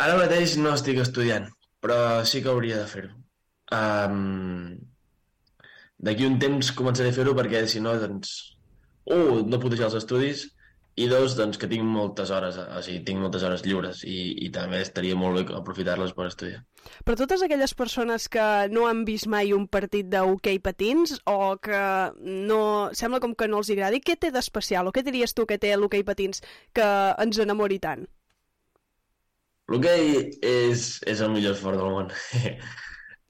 Ara mateix no estic estudiant, però sí que hauria de fer-ho. Um, D'aquí un temps començaré a fer-ho perquè si no, doncs, un, no puc deixar els estudis i dos, doncs, que tinc moltes hores, o sigui, tinc moltes hores lliures i, i també estaria molt bé aprofitar-les per estudiar. Per totes aquelles persones que no han vist mai un partit d'hoquei patins o que no sembla com que no els agradi, què té d'especial o què diries tu que té l'hoquei patins que ens enamori tant? L'hoquei és, és el millor esport del món.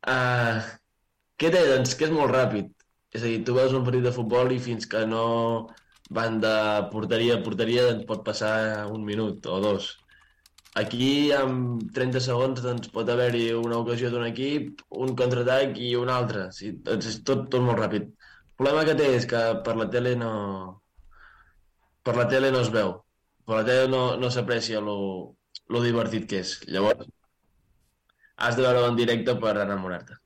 uh, què té? Doncs que és molt ràpid. És a dir, tu veus un partit de futbol i fins que no van de porteria a porteria doncs pot passar un minut o dos. Aquí, amb 30 segons, doncs, pot haver-hi una ocasió d'un equip, un contraatac i un altre. Sí, doncs és tot, tot molt ràpid. El problema que té és que per la tele no... Per la tele no es veu. Per la tele no, no s'aprecia lo, lo divertit que és. Llavors, has de veure en directe per enamorar-te.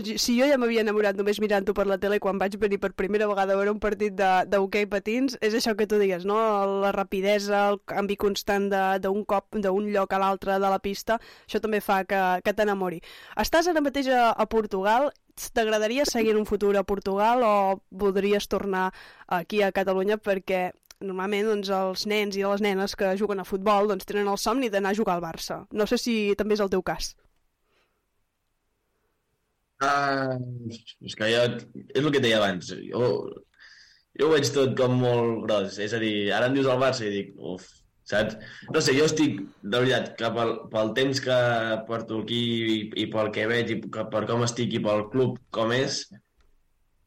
Si jo ja m'havia enamorat només mirant-ho per la tele quan vaig venir per primera vegada a veure un partit d'hoquei patins, és això que tu digues, no? La rapidesa, el canvi constant d'un cop, d'un lloc a l'altre de la pista, això també fa que, que t'enamori. Estàs ara mateix a, a Portugal, t'agradaria seguir en un futur a Portugal o voldries tornar aquí a Catalunya perquè normalment doncs, els nens i les nenes que juguen a futbol doncs, tenen el somni d'anar a jugar al Barça. No sé si també és el teu cas. Ah, és que ja, és el que et deia abans. Jo, jo ho veig tot com molt gros. És a dir, ara em dius el Barça i dic, uf, saps? No sé, jo estic, de veritat, que pel, pel temps que porto aquí i, i pel que veig i que, per com estic i pel club com és,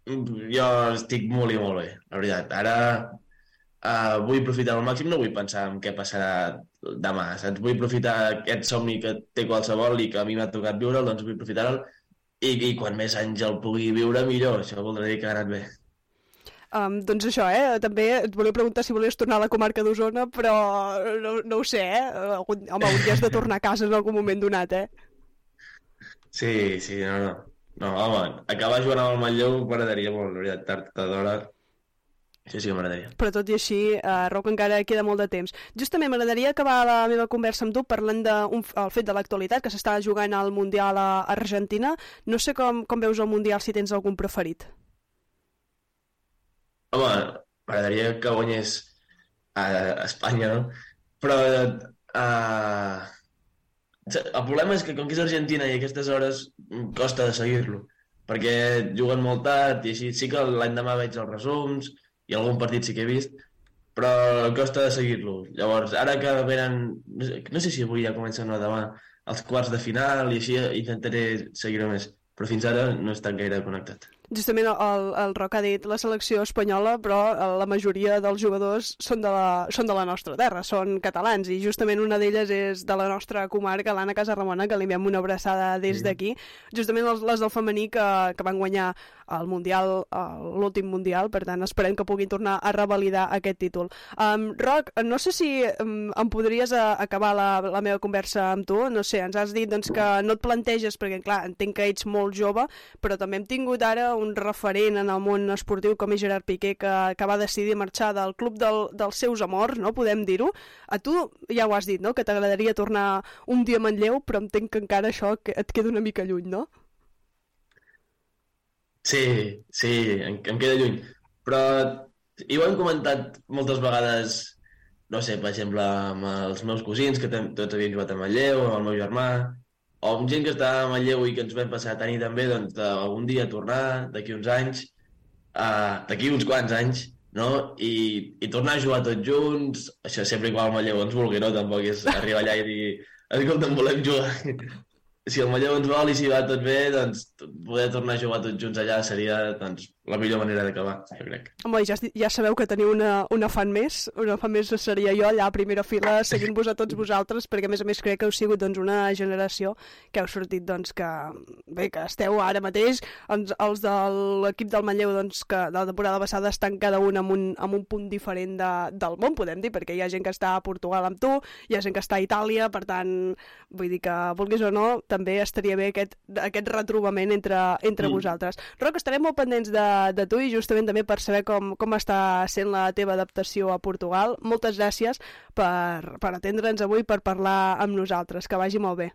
jo estic molt i molt bé, la veritat. Ara uh, vull aprofitar al màxim, no vull pensar en què passarà demà, saps? Vull aprofitar aquest somni que té qualsevol i que a mi m'ha tocat viure, doncs vull aprofitar-lo i, i quan més anys el pugui viure, millor. Això voldrà dir que ha anat bé. Um, doncs això, eh? També et volia preguntar si volies tornar a la comarca d'Osona, però no, no ho sé, eh? Algun, home, hauries de tornar a casa en algun moment donat, eh? Sí, sí, no, no. No, home, acabar jugant amb el Manlleu m'agradaria molt, la veritat, tard d'hora. Sí que m'agradaria. Però tot i així, eh, Roc, encara queda molt de temps. Justament m'agradaria acabar la meva conversa amb tu parlant del de fet de l'actualitat, que s'està jugant al Mundial a Argentina. No sé com, com veus el Mundial, si tens algun preferit. Home, m'agradaria que guanyés a Espanya, no? Però uh, el problema és que com que és Argentina i a aquestes hores costa de seguir-lo, perquè juguen molt tard i així sí que l'endemà veig els resums i algun partit sí que he vist, però costa de seguir-lo. Llavors, ara que venen, no sé si avui ja comencen o demà, els quarts de final i així intentaré seguir-ho més, però fins ara no he estat gaire connectat. Justament el, el Roc ha dit la selecció espanyola, però la majoria dels jugadors són de la, són de la nostra terra, són catalans, i justament una d'elles és de la nostra comarca, l'Anna Casarramona, que li enviem una abraçada des d'aquí. Justament les, les del femení que, que van guanyar el Mundial, l'últim Mundial, per tant esperem que puguin tornar a revalidar aquest títol. Um, Roc, no sé si um, em podries a, acabar la, la meva conversa amb tu, no sé, ens has dit doncs, que no et planteges, perquè clar, entenc que ets molt jove, però també hem tingut ara un referent en el món esportiu com és Gerard Piqué, que, que va decidir marxar del club del, dels seus amors, no? podem dir-ho. A tu ja ho has dit, no? que t'agradaria tornar un dia a Manlleu, però entenc que encara això et queda una mica lluny, no? Sí, sí, em, em queda lluny. Però i ho hem comentat moltes vegades, no sé, per exemple, amb els meus cosins, que tots havien jugat a Manlleu, amb el meu germà, o amb gent que està a Manlleu i que ens vam passar a tenir també, doncs, algun dia tornar, d'aquí uns anys, uh, d'aquí uns quants anys, no? I, i tornar a jugar tots junts, això sempre igual al Manlleu ens vulgui, no? Tampoc és arribar allà i dir, escolta'm, volem jugar si el Manlleu ens vol i si va tot bé, doncs poder tornar a jugar tots junts allà seria doncs, la millor manera d'acabar, jo crec. Home, ja, ja sabeu que teniu una, una fan més, una fan més seria jo allà a primera fila seguint-vos a tots vosaltres, perquè a més a més crec que heu sigut doncs, una generació que heu sortit doncs, que, bé, que esteu ara mateix, els, els de l'equip del Manlleu doncs, que de la temporada passada estan cada un amb un, amb un punt diferent de, del món, podem dir, perquè hi ha gent que està a Portugal amb tu, hi ha gent que està a Itàlia, per tant, vull dir que vulguis o no, també estaria bé aquest, aquest retrobament entre, entre mm. vosaltres. Roc, estarem molt pendents de, de tu i justament també per saber com, com està sent la teva adaptació a Portugal. Moltes gràcies per, per atendre'ns avui, per parlar amb nosaltres. Que vagi molt bé.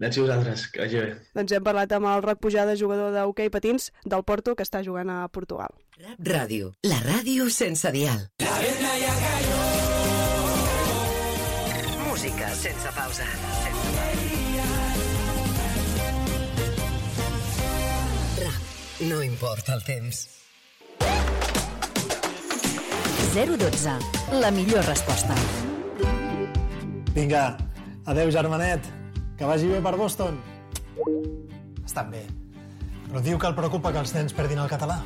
Gràcies a vosaltres, que vagi bé. Doncs hem parlat amb el Roc Pujada, jugador d'hoquei patins del Porto, que està jugant a Portugal. Ràdio, la ràdio sense dial. La venda ja cayó. Música sense pausa. Sense pausa. No importa el temps. 012. La millor resposta. Vinga, adeu germanet. Que vagi bé per Boston. Estan bé. Però diu que el preocupa que els nens perdin el català.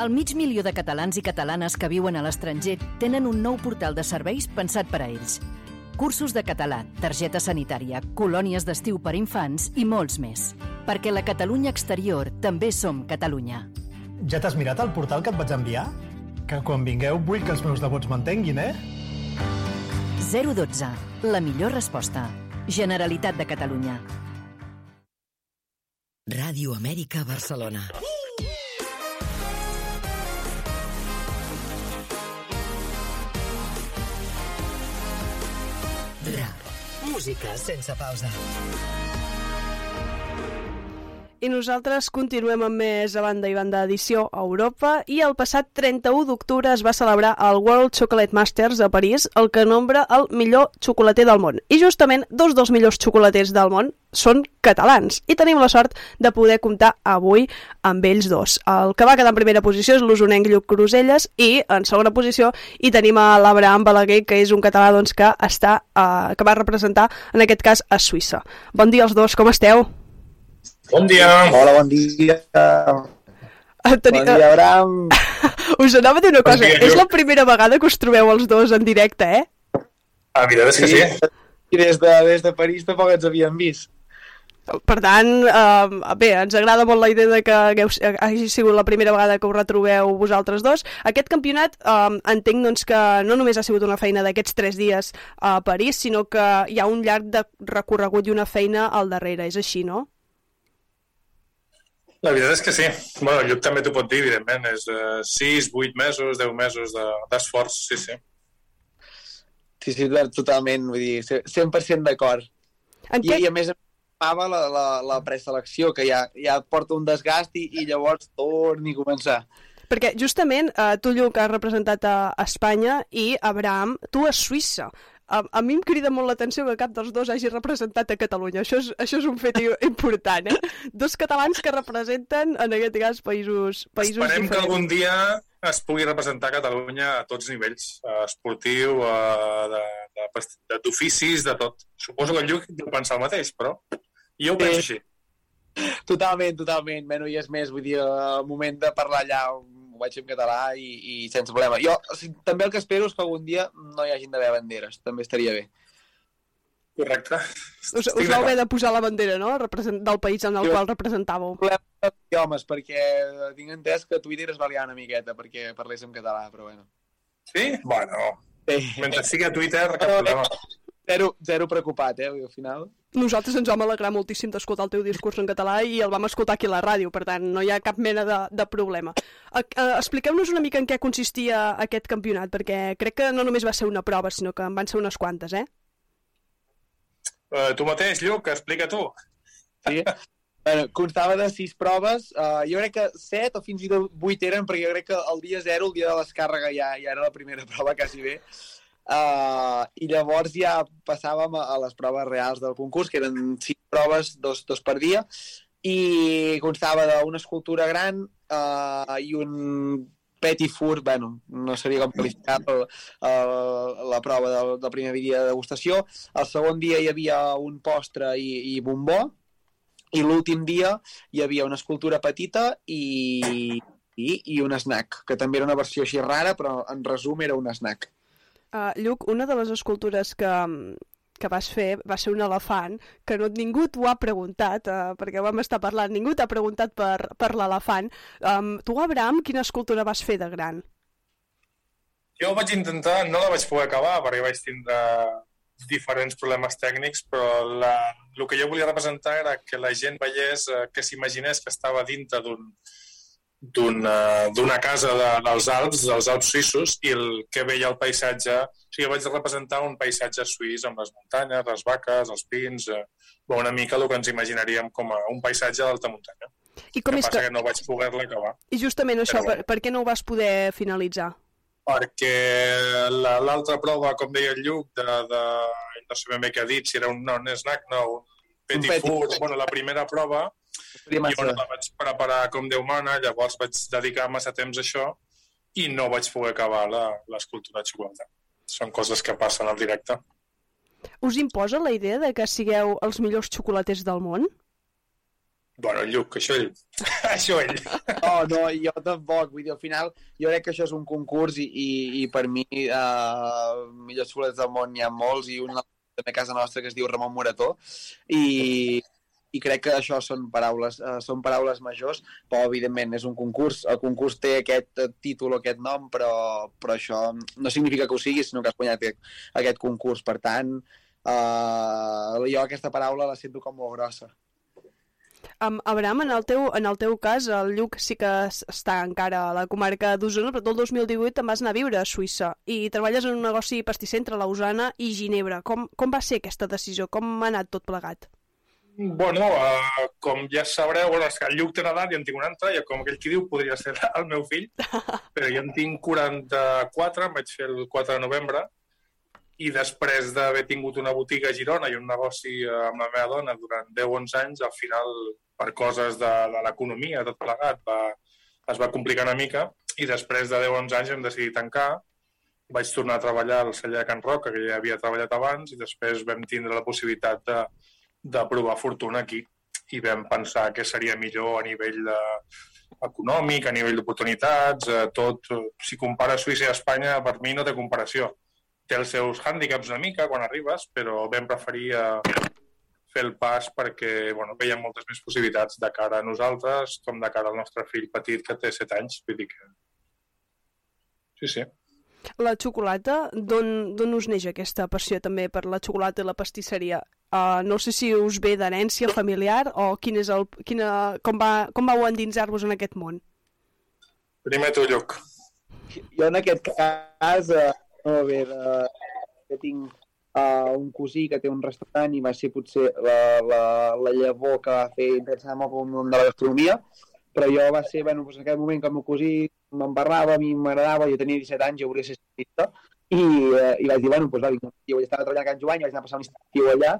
El mig milió de catalans i catalanes que viuen a l'estranger tenen un nou portal de serveis pensat per a ells. Cursos de català, targeta sanitària, colònies d'estiu per infants i molts més perquè la Catalunya exterior també som Catalunya. Ja t'has mirat el portal que et vaig enviar? Que quan vingueu vull que els meus devots m'entenguin, eh? 012. La millor resposta. Generalitat de Catalunya. Ràdio Amèrica Barcelona. Rap. Música sense pausa. I nosaltres continuem amb més a banda i banda edició a Europa i el passat 31 d'octubre es va celebrar el World Chocolate Masters a París, el que nombra el millor xocolater del món. I justament dos dels millors xocolaters del món són catalans i tenim la sort de poder comptar avui amb ells dos. El que va quedar en primera posició és l'usonenc Lluc Cruselles i en segona posició hi tenim a l'Abraham Balaguer, que és un català doncs, que, està, uh, que va representar en aquest cas a Suïssa. Bon dia als dos, com esteu? Bon dia. Hola, bon dia. Teni... Bon dia, Abraham. Us anava a dir una Bon cosa, dia, és la primera vegada que us trobeu els dos en directe, eh? La veritat és que sí. I des de, des de París tampoc ens havíem vist. Per tant, eh, bé, ens agrada molt la idea de que hagueu, hagi sigut la primera vegada que us retrobeu vosaltres dos. Aquest campionat eh, entenc doncs, que no només ha sigut una feina d'aquests tres dies a París, sinó que hi ha un llarg de recorregut i una feina al darrere, és així, no? La veritat és que sí. Bueno, el Lluc també t'ho pot dir, evidentment. És de 6, 8 mesos, 10 mesos de- d'esforç, sí, sí. Sí, sí, totalment, vull dir, 100% d'acord. I, què- I a més amava la, la, la preselecció, que ja, ja porta un desgast i, i llavors torni a començar. Perquè justament eh, tu, Lluc, has representat a Espanya i Abraham, tu a Suïssa. A, a mi em crida molt l'atenció que cap dels dos hagi representat a Catalunya. Això és, això és un fet important, eh? Dos catalans que representen, en aquest cas, països, països Esperem que diferents. algun dia es pugui representar Catalunya a tots nivells, eh, esportiu, eh, de, de, de, d'oficis, de tot. Suposo que el Lluc deu pensar el mateix, però jo ho penso així. Totalment, totalment. Bueno, i és més, vull dir, el moment de parlar allà vaig fer en català i, i sense problema. Jo o sigui, també el que espero és que algun dia no hi hagin d'haver banderes, també estaria bé. Correcte. Us, us vau haver de posar la bandera, no?, Represent, del país en el Jo- qual representàveu. Idiomes, perquè tinc entès que Twitter es va liar una miqueta perquè parlés en català, però bueno. Sí? Bueno, sí. mentre sigui a Twitter, cap problema. Zero, zero preocupat, eh, al final. Nosaltres ens vam alegrar moltíssim d'escoltar el teu discurs en català i el vam escoltar aquí a la ràdio, per tant, no hi ha cap mena de, de problema. Eh, eh, Expliqueu-nos una mica en què consistia aquest campionat, perquè crec que no només va ser una prova, sinó que en van ser unes quantes, eh? Uh, tu mateix, Lluc, explica tu. Sí. Bueno, constava de sis proves, uh, jo crec que set o fins i tot vuit eren, perquè jo crec que el dia zero, el dia de descàrrega, ja, ja era la primera prova, quasi bé. Uh, I llavors ja passàvem a, les proves reals del concurs, que eren sis proves, dos, dos per dia, i constava d'una escultura gran uh, i un petit fur, bueno, no sabia com qualificar el, el, la prova del, del primer dia de degustació. El segon dia hi havia un postre i, i bombó, i l'últim dia hi havia una escultura petita i, i, i un snack, que també era una versió així rara, però en resum era un snack. Uh, Lluc, una de les escultures que, que vas fer va ser un elefant, que no, ningú t'ho ha preguntat, uh, perquè vam estar parlant, ningú t'ha preguntat per, per l'elefant. Um, tu, Abraham, quina escultura vas fer de gran? Jo vaig intentar, no la vaig poder acabar perquè vaig tindre diferents problemes tècnics, però la, el que jo volia representar era que la gent veiés, eh, que s'imaginés que estava dintre d'un d'una d'una casa de, dels Alps, dels Alps suïssos, i el que veia el paisatge... O sigui, vaig representar un paisatge suís amb les muntanyes, les vaques, els pins, eh, bueno, una mica el que ens imaginaríem com a un paisatge d'alta muntanya. I com que és passa que- que no vaig poder-la acabar. I justament això, Però per, per què no ho vas poder finalitzar? perquè la- l'altra prova, com deia el Lluc, de, de, no sé ben bé què ha dit, si era un, no, un snack, no, un petit, petit. food, bueno, la primera prova, jo no la vaig preparar com Déu mana, llavors vaig dedicar massa temps a això i no vaig poder acabar la- l'escultura de xocolata. Són coses que passen al directe. Us imposa la idea de que sigueu els millors xocolaters del món? Bueno, Lluc, això ell. això ell. No, no, jo tampoc. Vull dir, al final, jo crec que això és un concurs i, i, i per mi, uh, millors xocolates del món n'hi ha molts i un també a casa nostra que es diu Ramon Morató i, i crec que això són paraules, uh, són paraules majors, però evidentment és un concurs. El concurs té aquest eh, títol o aquest nom, però, però això no significa que ho sigui, sinó que has guanyat aquest, aquest concurs. Per tant, uh, jo aquesta paraula la sento com molt grossa. Um, Abraham, en el, teu, en el teu cas, el Lluc sí que es- està encara a la comarca d'Osona, però tu el 2018 te'n vas anar a viure a Suïssa i treballes en un negoci pastisser entre Lausana i Ginebra. Com, com va ser aquesta decisió? Com ha anat tot plegat? Bueno, uh, com ja sabreu, bueno, és que el Lluc té una edat i en tinc una altra, i com aquell qui diu, podria ser el meu fill, però jo en tinc 44, em vaig fer el 4 de novembre, i després d'haver tingut una botiga a Girona i un negoci eh, amb la meva dona durant 10-11 anys, al final, per coses de, de l'economia, tot plegat, va, es va complicar una mica, i després de 10-11 anys hem decidit tancar, vaig tornar a treballar al celler de Can Roca, que ja havia treballat abans, i després vam tindre la possibilitat de, de provar fortuna aquí i vam pensar que seria millor a nivell de, econòmic, a nivell d'oportunitats, eh, tot. Si compara Suïssa i Espanya, per mi no té comparació. Té els seus hàndicaps una mica quan arribes, però vam preferir eh, fer el pas perquè bueno, veiem moltes més possibilitats de cara a nosaltres com de cara al nostre fill petit que té 7 anys. Vull dir que... Sí, sí. La xocolata, d'on us neix aquesta passió també per la xocolata i la pastisseria? Uh, no sé si us ve d'herència familiar o quin és el, quina, com, va, com vau endinsar-vos en aquest món? Primer tu, Lluc. Jo en aquest cas, uh, no, bé, uh, jo tinc uh, un cosí que té un restaurant i va ser potser la, la, la llavor que va fer interessar-me pel món de la gastronomia, però jo va ser, bueno, doncs en aquell moment que el meu cosí m'embarrava, a mi m'agradava, jo tenia 17 anys, jo volia ser estilista, i, eh, i vaig dir, bueno, doncs va, vinc, jo estava treballant a Can Joany, vaig anar a passar un estiu allà,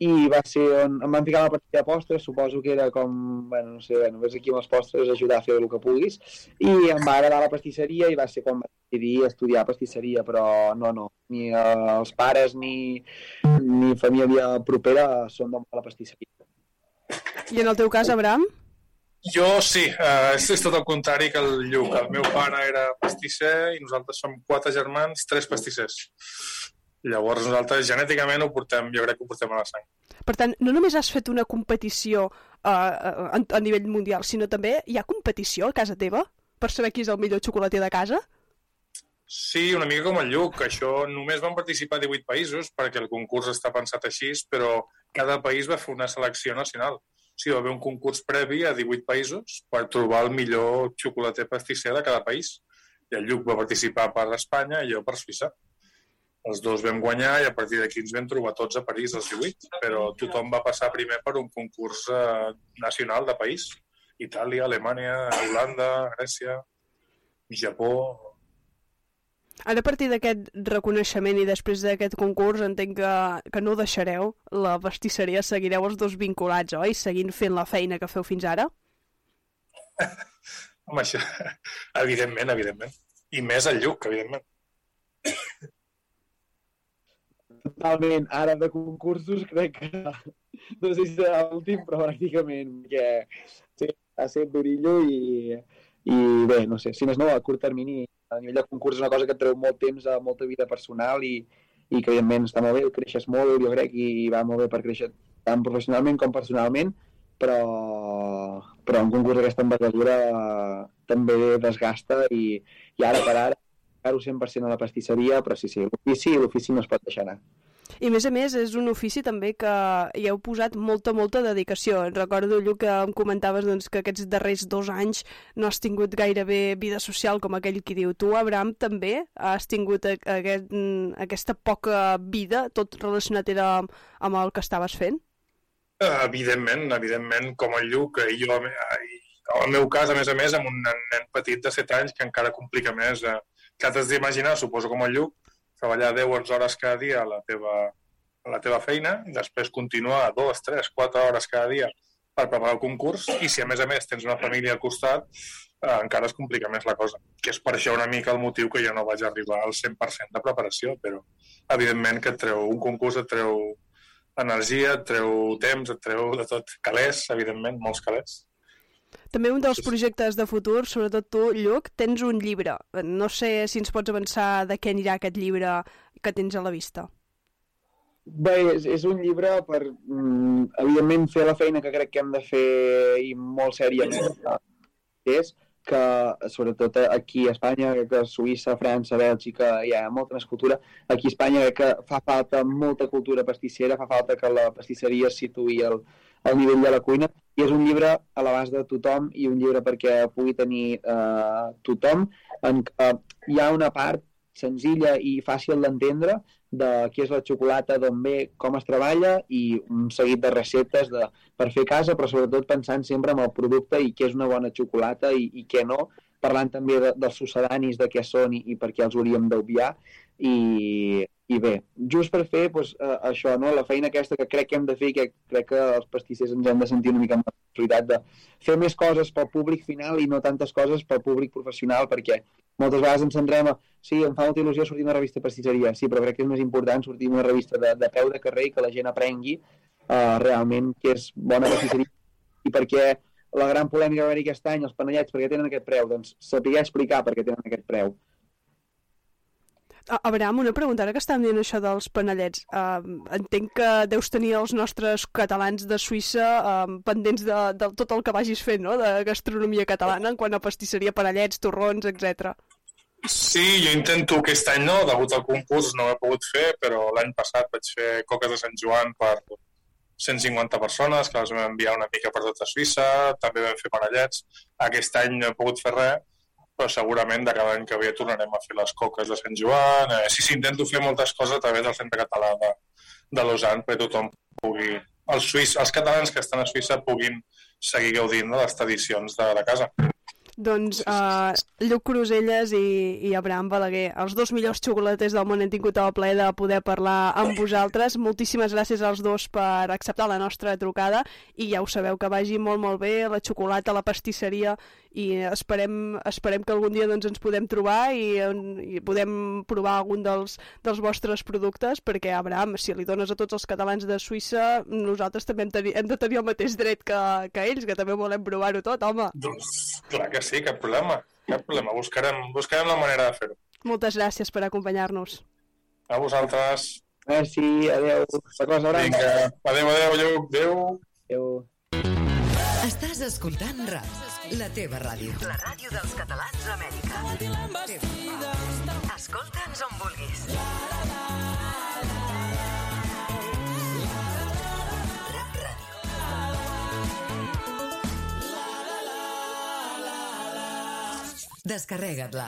i va ser on em van ficar la partida de postres, suposo que era com, bueno, no sé, bueno, ves aquí amb els postres, ajudar a fer el que puguis, i em va agradar la pastisseria i va ser quan vaig decidir estudiar pastisseria, però no, no, ni eh, els pares ni, ni família propera són de la pastisseria. I en el teu cas, Abraham? Jo sí, eh, és, és tot el contrari que el Lluc. El meu pare era pastisser i nosaltres som quatre germans, tres pastissers. Llavors nosaltres genèticament ho portem, jo crec que ho portem a la sang. Per tant, no només has fet una competició uh, a, a nivell mundial, sinó també hi ha competició a casa teva per saber qui és el millor xocolater de casa? Sí, una mica com el Lluc. Això només van participar 18 països perquè el concurs està pensat així, però cada país va fer una selecció nacional. O sigui, va haver un concurs previ a 18 països per trobar el millor xocolater pastisser de cada país. I el Lluc va participar per Espanya i jo per Suïssa els dos vam guanyar i a partir d'aquí ens vam trobar tots a París els 18, però tothom va passar primer per un concurs eh, nacional de país. Itàlia, Alemanya, Holanda, Grècia, Japó... Ara, a partir d'aquest reconeixement i després d'aquest concurs, entenc que, que no deixareu la pastisseria, seguireu els dos vinculats, oi? Seguint fent la feina que feu fins ara? Home, això, evidentment, evidentment. I més el Lluc, evidentment. Totalment. Ara de concursos crec que no sé si serà l'últim, però pràcticament, perquè sí, ha estat d'orillo i, i bé, no sé, si més no, a curt termini, a nivell de concurs és una cosa que et treu molt temps a molta vida personal i, i que evidentment està molt bé, creixes molt, jo crec, i va molt bé per créixer tant professionalment com personalment, però, però un concurs d'aquesta envergadura també desgasta i, i ara per ara dedicar-ho 100% a la pastisseria, però sí, sí, l'ofici l'ofici no es pot deixar anar. I a més a més és un ofici també que hi heu posat molta, molta dedicació. Recordo, Lluc, que em comentaves doncs, que aquests darrers dos anys no has tingut gairebé vida social com aquell qui diu. Tu, Abraham, també has tingut aquest, aquesta poca vida, tot relacionat era amb, amb el que estaves fent? Evidentment, evidentment, com el Lluc, i jo, en el meu cas, a més a més, amb un nen petit de 7 anys que encara complica més. Eh, que t'has d'imaginar, suposo com el Lluc, treballar 10 hores cada dia a la teva, a la teva feina i després continuar 2, 3, 4 hores cada dia per preparar el concurs i si a més a més tens una família al costat eh, encara es complica més la cosa que és per això una mica el motiu que jo no vaig arribar al 100% de preparació però evidentment que et treu un concurs et treu energia, et treu temps, et treu de tot. Calés, evidentment, molts calés també un dels projectes de futur, sobretot tu, Lluc, tens un llibre. No sé si ens pots avançar de què anirà aquest llibre que tens a la vista. Bé, és, és un llibre per, mm, evidentment, fer la feina que crec que hem de fer i molt sèriament, que és que, sobretot aquí a Espanya, que a Suïssa, França, Bèlgica, hi ha molta més cultura. Aquí a Espanya que fa falta molta cultura pastissera, fa falta que la pastisseria es situï al, al nivell de la cuina i és un llibre a l'abast de tothom i un llibre perquè pugui tenir eh, tothom en què hi ha una part senzilla i fàcil d'entendre de què és la xocolata, d'on ve, com es treballa i un seguit de receptes de, per fer casa, però sobretot pensant sempre en el producte i què és una bona xocolata i, i què no, parlant també de, dels sucedanis, de què són i, i per què els hauríem d'obviar. I, I bé, just per fer pues, uh, això, no? la feina aquesta que crec que hem de fer que crec que els pastissers ens hem de sentir una mica amb la responsabilitat de fer més coses pel públic final i no tantes coses pel públic professional, perquè moltes vegades ens centrem a sí, em fa molta il·lusió sortir una revista de pastisseria, sí, però crec que és més important sortir una revista de, de peu de carrer i que la gent aprengui uh, realment què és bona pastisseria i perquè la gran polèmica que va aquest any, els panellets, per què tenen aquest preu? Doncs saber explicar per què tenen aquest preu. Abraham, una pregunta, ara que estàvem dient això dels panellets, uh, entenc que deus tenir els nostres catalans de Suïssa uh, pendents de, de tot el que vagis fent, no?, de gastronomia catalana en quant a pastisseria, panellets, torrons, etc. Sí, jo intento aquest any no, degut al concurs no ho he pogut fer, però l'any passat vaig fer coques de Sant Joan per 150 persones, que les vam enviar una mica per tota Suïssa, també vam fer panellets. Aquest any no he pogut fer res, però segurament de cada any que ve tornarem a fer les coques de Sant Joan. Eh, sí, sí, intento fer moltes coses a través del Centre Català de, de Lausanne perquè tothom pugui, els, suïs, els catalans que estan a Suïssa puguin seguir gaudint de les tradicions de la casa. Doncs uh, Lluc Cruselles i, i Abraham Balaguer, els dos millors xocolaters del món, hem tingut el plaer de poder parlar amb vosaltres. Moltíssimes gràcies als dos per acceptar la nostra trucada i ja ho sabeu, que vagi molt molt bé la xocolata, la pastisseria i esperem, esperem que algun dia doncs, ens podem trobar i, i podem provar algun dels, dels vostres productes perquè, Abraham, si li dones a tots els catalans de Suïssa, nosaltres també hem, teni, hem de tenir el mateix dret que, que ells, que també volem provar-ho tot, home. Doncs clar que sí, cap problema. Cap problema. Buscarem, buscarem la manera de fer-ho. Moltes gràcies per acompanyar-nos. A vosaltres. Merci, adeu. Vinga, adeu, adeu, Lluc, adeu. Adeu. Estàs escoltant RAP, la teva ràdio. La ràdio dels catalans d'Amèrica. Escolta'ns on vulguis. Rap Descarrega't-la.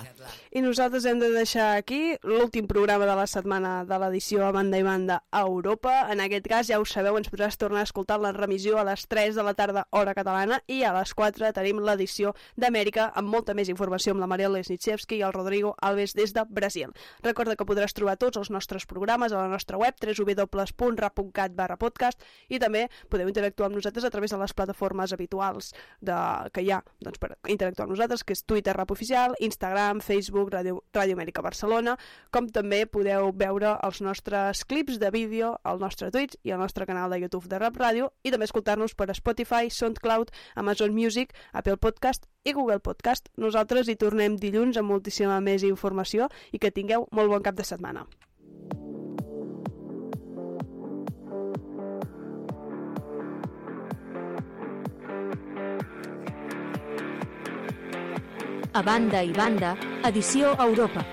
I nosaltres hem de deixar aquí l'últim programa de la setmana de l'edició a banda i banda a Europa. En aquest cas, ja ho sabeu, ens podràs tornar a escoltar la remissió a les 3 de la tarda, hora catalana, i a les 4 tenim l'edició d'Amèrica amb molta més informació amb la Maria Lesnitschewski i el Rodrigo Alves des de Brasil. Recorda que podràs trobar tots els nostres programes a la nostra web www.rap.cat barra podcast i també podeu interactuar amb nosaltres a través de les plataformes habituals de, que hi ha doncs, per interactuar amb nosaltres, que és Twitter Rap Oficial, Instagram, Facebook, Ràdio, Ràdio Amèrica Barcelona, com també podeu veure els nostres clips de vídeo al nostre Twitch i al nostre canal de YouTube de Rap Ràdio i també escoltar-nos per Spotify, SoundCloud, Amazon Music, Apple Podcast i Google Podcast. Nosaltres hi tornem dilluns amb moltíssima més informació i que tingueu molt bon cap de setmana. A banda i banda, edició Europa.